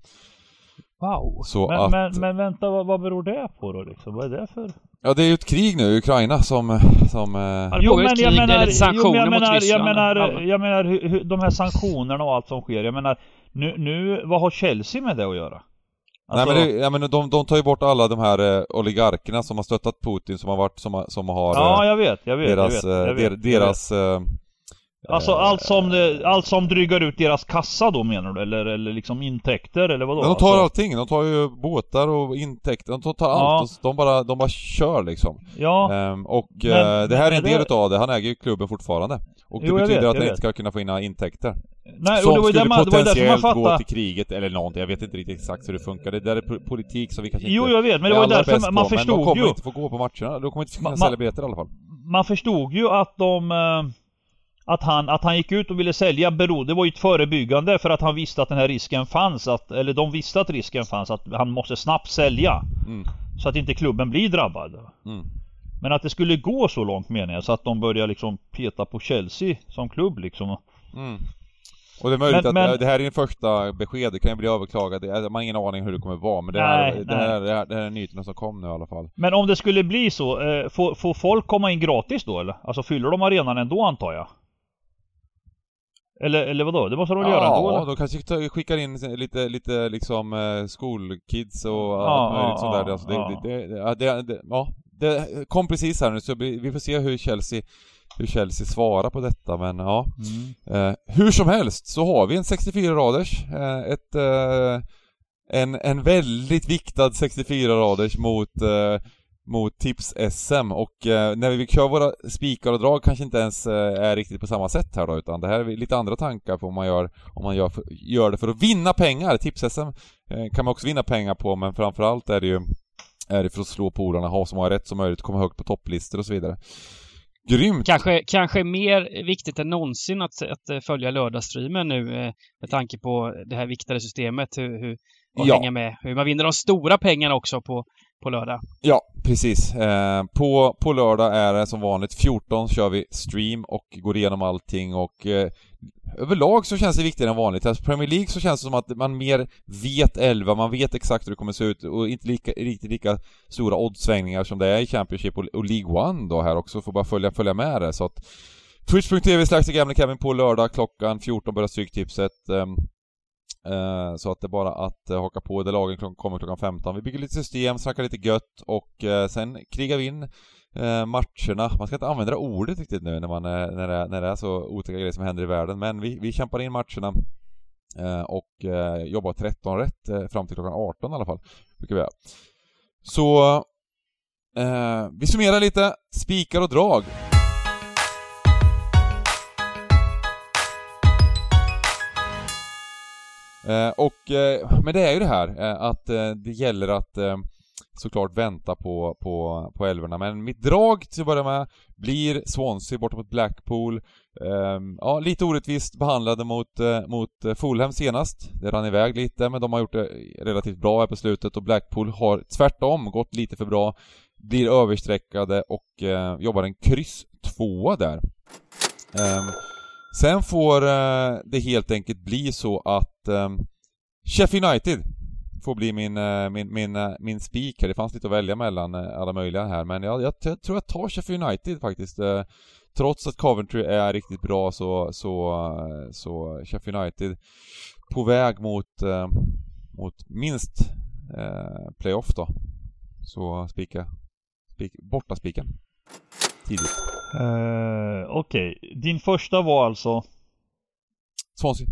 Wow! Så men, att... men, men vänta, vad, vad beror det på då liksom? Vad är det för? Ja det är ju ett krig nu i Ukraina som... som eh... Jo men jag menar, jo, jag menar, jag menar, jag menar hur, de här sanktionerna och allt som sker. Jag menar, nu, nu, vad har Chelsea med det att göra? Alltså... Nej men, det, ja, men de, de tar ju bort alla de här eh, oligarkerna som har stöttat Putin, som har varit, som, som har... Ja, jag vet, jag vet, deras, jag vet, jag vet, deras, jag vet. Eh, Alltså eh, allt som, allt som drygar ut deras kassa då menar du? Eller, eller liksom intäkter eller vadå? Men de tar alltså... allting, de tar ju båtar och intäkter, de tar allt. Ja. De, bara, de bara kör liksom. Ja. Ehm, och men, eh, det här är en del det... utav det, han äger ju klubben fortfarande. Och det jo, betyder vet, att han inte ska kunna få in intäkter. Nej, som det var skulle man, potentiellt man gå till kriget eller någonting, jag vet inte riktigt exakt hur det funkar. Det där är politik som vi kanske inte Jo, jag vet, men det var ju därför man, man förstod ju... Men de kommer inte få gå på matcherna, de kommer inte kunna sälja biljetter i alla fall. Man förstod ju att de... Att han, att han gick ut och ville sälja berodde, det var ju ett förebyggande för att han visste att den här risken fanns, att, eller de visste att risken fanns, att han måste snabbt sälja. Mm. Så att inte klubben blir drabbad. Mm. Men att det skulle gå så långt menar jag, så att de börjar liksom peta på Chelsea som klubb liksom. Mm. Och det är möjligt men, att men... det här är din första besked, det kan ju bli överklagat, man har ingen aning hur det kommer vara men det, nej, här, det, här, det, här, det här är nyheterna som kom nu i alla fall. Men om det skulle bli så, eh, får, får folk komma in gratis då eller? Alltså fyller de arenan ändå antar jag? Eller, eller vadå? Det måste de väl ja, göra ändå? Ja, de kanske skickar in lite, lite liksom eh, skolkids och ja, allt möjligt ja, sånt där. Alltså, ja. Det, det, det, det, ja, det kom precis här nu så vi får se hur Chelsea hur Chelsea svarar på detta men ja. Mm. Eh, hur som helst så har vi en 64 raders, eh, ett eh, en, en väldigt viktad 64 raders mot eh, mot Tips-SM och eh, när vi kör våra spikar och drag kanske inte ens eh, är riktigt på samma sätt här då utan det här är lite andra tankar på om man gör, om man gör, för, gör det för att vinna pengar. Tips-SM eh, kan man också vinna pengar på men framförallt är det ju är det för att slå polarna, ha så många rätt som möjligt, komma högt på topplistor och så vidare. Grymt! Kanske, kanske mer viktigt än någonsin att, att eh, följa lördagsstreamen nu eh, med tanke på det här viktade systemet, hur, hur och ja. hänga med. Hur man vinner de stora pengarna också på på lördag. Ja, precis. Eh, på, på lördag är det som vanligt 14 kör vi stream och går igenom allting och eh, överlag så känns det viktigare än vanligt. Alltså Premier League så känns det som att man mer vet 11, man vet exakt hur det kommer se ut och inte lika, riktigt lika stora oddsvängningar som det är i Championship och, och League One då här också, får bara följa, följa med det så att Twitch.tv slash Kevin på lördag klockan 14 börjar Stryktipset. Eh, Eh, så att det är bara att eh, haka på. Det lagen kommer klockan 15. Vi bygger lite system, snackar lite gött och eh, sen krigar vi in matcherna. Man ska inte använda det ordet riktigt nu när, man, när, det, när det är så otäcka grejer som händer i världen. Men vi, vi kämpar in matcherna och jobbar 13 rätt fram till klockan 18 i alla fall. Brukar vi göra. Så vi summerar lite. Spikar och drag. Eh, och, eh, men det är ju det här eh, att det gäller att såklart vänta på, på, på älvorna. Men mitt drag till att börja med blir Swansea borta mot Blackpool. Ehm, ja, lite orättvist behandlade mot, mot Fulham senast. Det rann iväg lite, men de har gjort det relativt bra här på slutet och Blackpool har tvärtom gått lite för bra. Blir överstreckade och jobbar en kryss tvåa där. Ehm, Sen får eh, det helt enkelt bli så att eh, Sheffield United får bli min, eh, min, min, eh, min spik här. Det fanns lite att välja mellan eh, alla möjliga här men jag, jag, jag tror jag tar Sheffield United faktiskt. Eh, trots att Coventry är riktigt bra så, så, så Sheffield United på väg mot, ehm, mot minst playoff då. Så spika, spik, borta spiken. Tidigt. Uh, Okej, okay. din första var alltså? Swansea.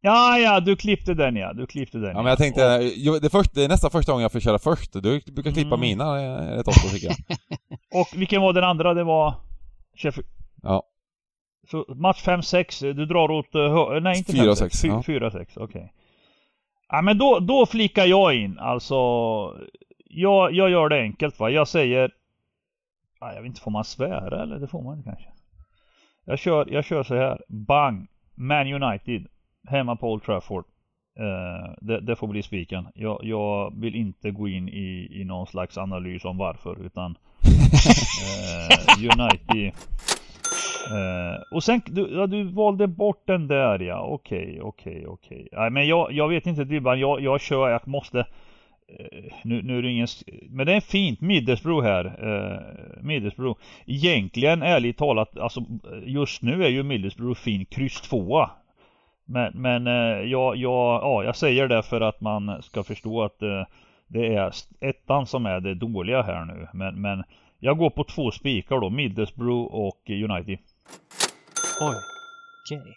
Ja, ja, du klippte den ja. Du klippte den. Ja, men jag tänkte, och... det, först, det är nästan första gången jag får köra först. Du brukar klippa mm. mina eh, rätt ofta tycker jag. och vilken var den andra? Det var Sheffield? Ja. Så match 5-6, du drar åt... Uh, nej, inte 4-6. 4-6, okej. Ja, men då, då flikar jag in. Alltså... Jag, jag gör det enkelt va. Jag säger jag vet inte, får man svära eller? Det får man inte kanske. Jag kör, jag kör så här. Bang! Man United. Hemma på Old Trafford. Uh, det, det, får bli spiken. Jag, jag, vill inte gå in i, i någon slags analys om varför utan uh, United uh, Och sen, du, ja, du valde bort den där ja, okej, okej, okej. Nej men jag, jag vet inte Dybban, jag, jag kör, jag måste Eh, nu, nu är det ingen... Men det är fint, Middelsbro här. Eh, Middelsbro. Egentligen, ärligt talat, alltså just nu är ju Middelsbro fin kryss tvåa. Men, men eh, jag, ja, ja, jag säger det för att man ska förstå att eh, det är ettan som är det dåliga här nu. Men, men jag går på två spikar då, Middelsbro och United. Oj, okej. Okay.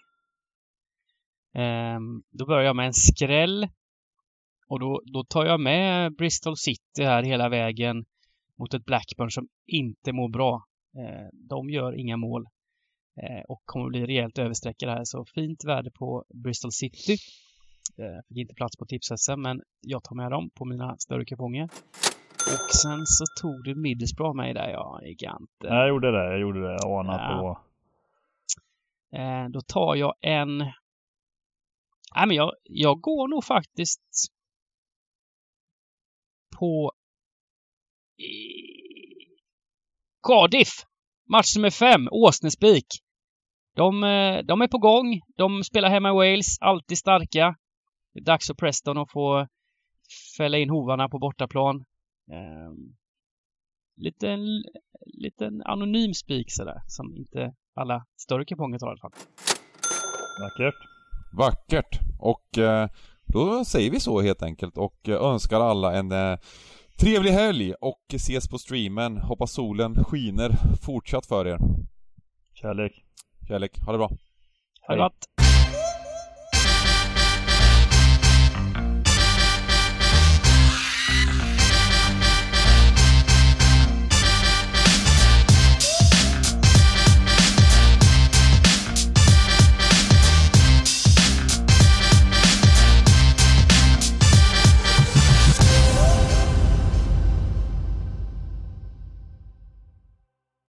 Um, då börjar jag med en skräll och då, då tar jag med Bristol City här hela vägen mot ett Blackburn som inte mår bra. Eh, de gör inga mål eh, och kommer bli rejält översträckade här. Så fint värde på Bristol City. Eh, fick inte plats på tips men jag tar med dem på mina större kuponger. Och sen så tog du Middlesbrough mig där, ja, giganten. Jag gjorde det, jag gjorde det. Jag anade ja. på. Eh, då tar jag en... Nej, men jag, jag går nog faktiskt på Cardiff. Match nummer fem, Åsnespik. De, eh, de är på gång. De spelar hemma i Wales, alltid starka. Det är dags för Preston att få fälla in hovarna på bortaplan. Um, liten, liten anonym spik sådär, som inte alla större kuponger tar i alla fall. Vackert. Vackert. Och eh, då säger vi så helt enkelt och önskar alla en eh, trevlig helg och ses på streamen. Hoppas solen skiner fortsatt för er. Kärlek. Kärlek. Ha det bra. Ha det gott.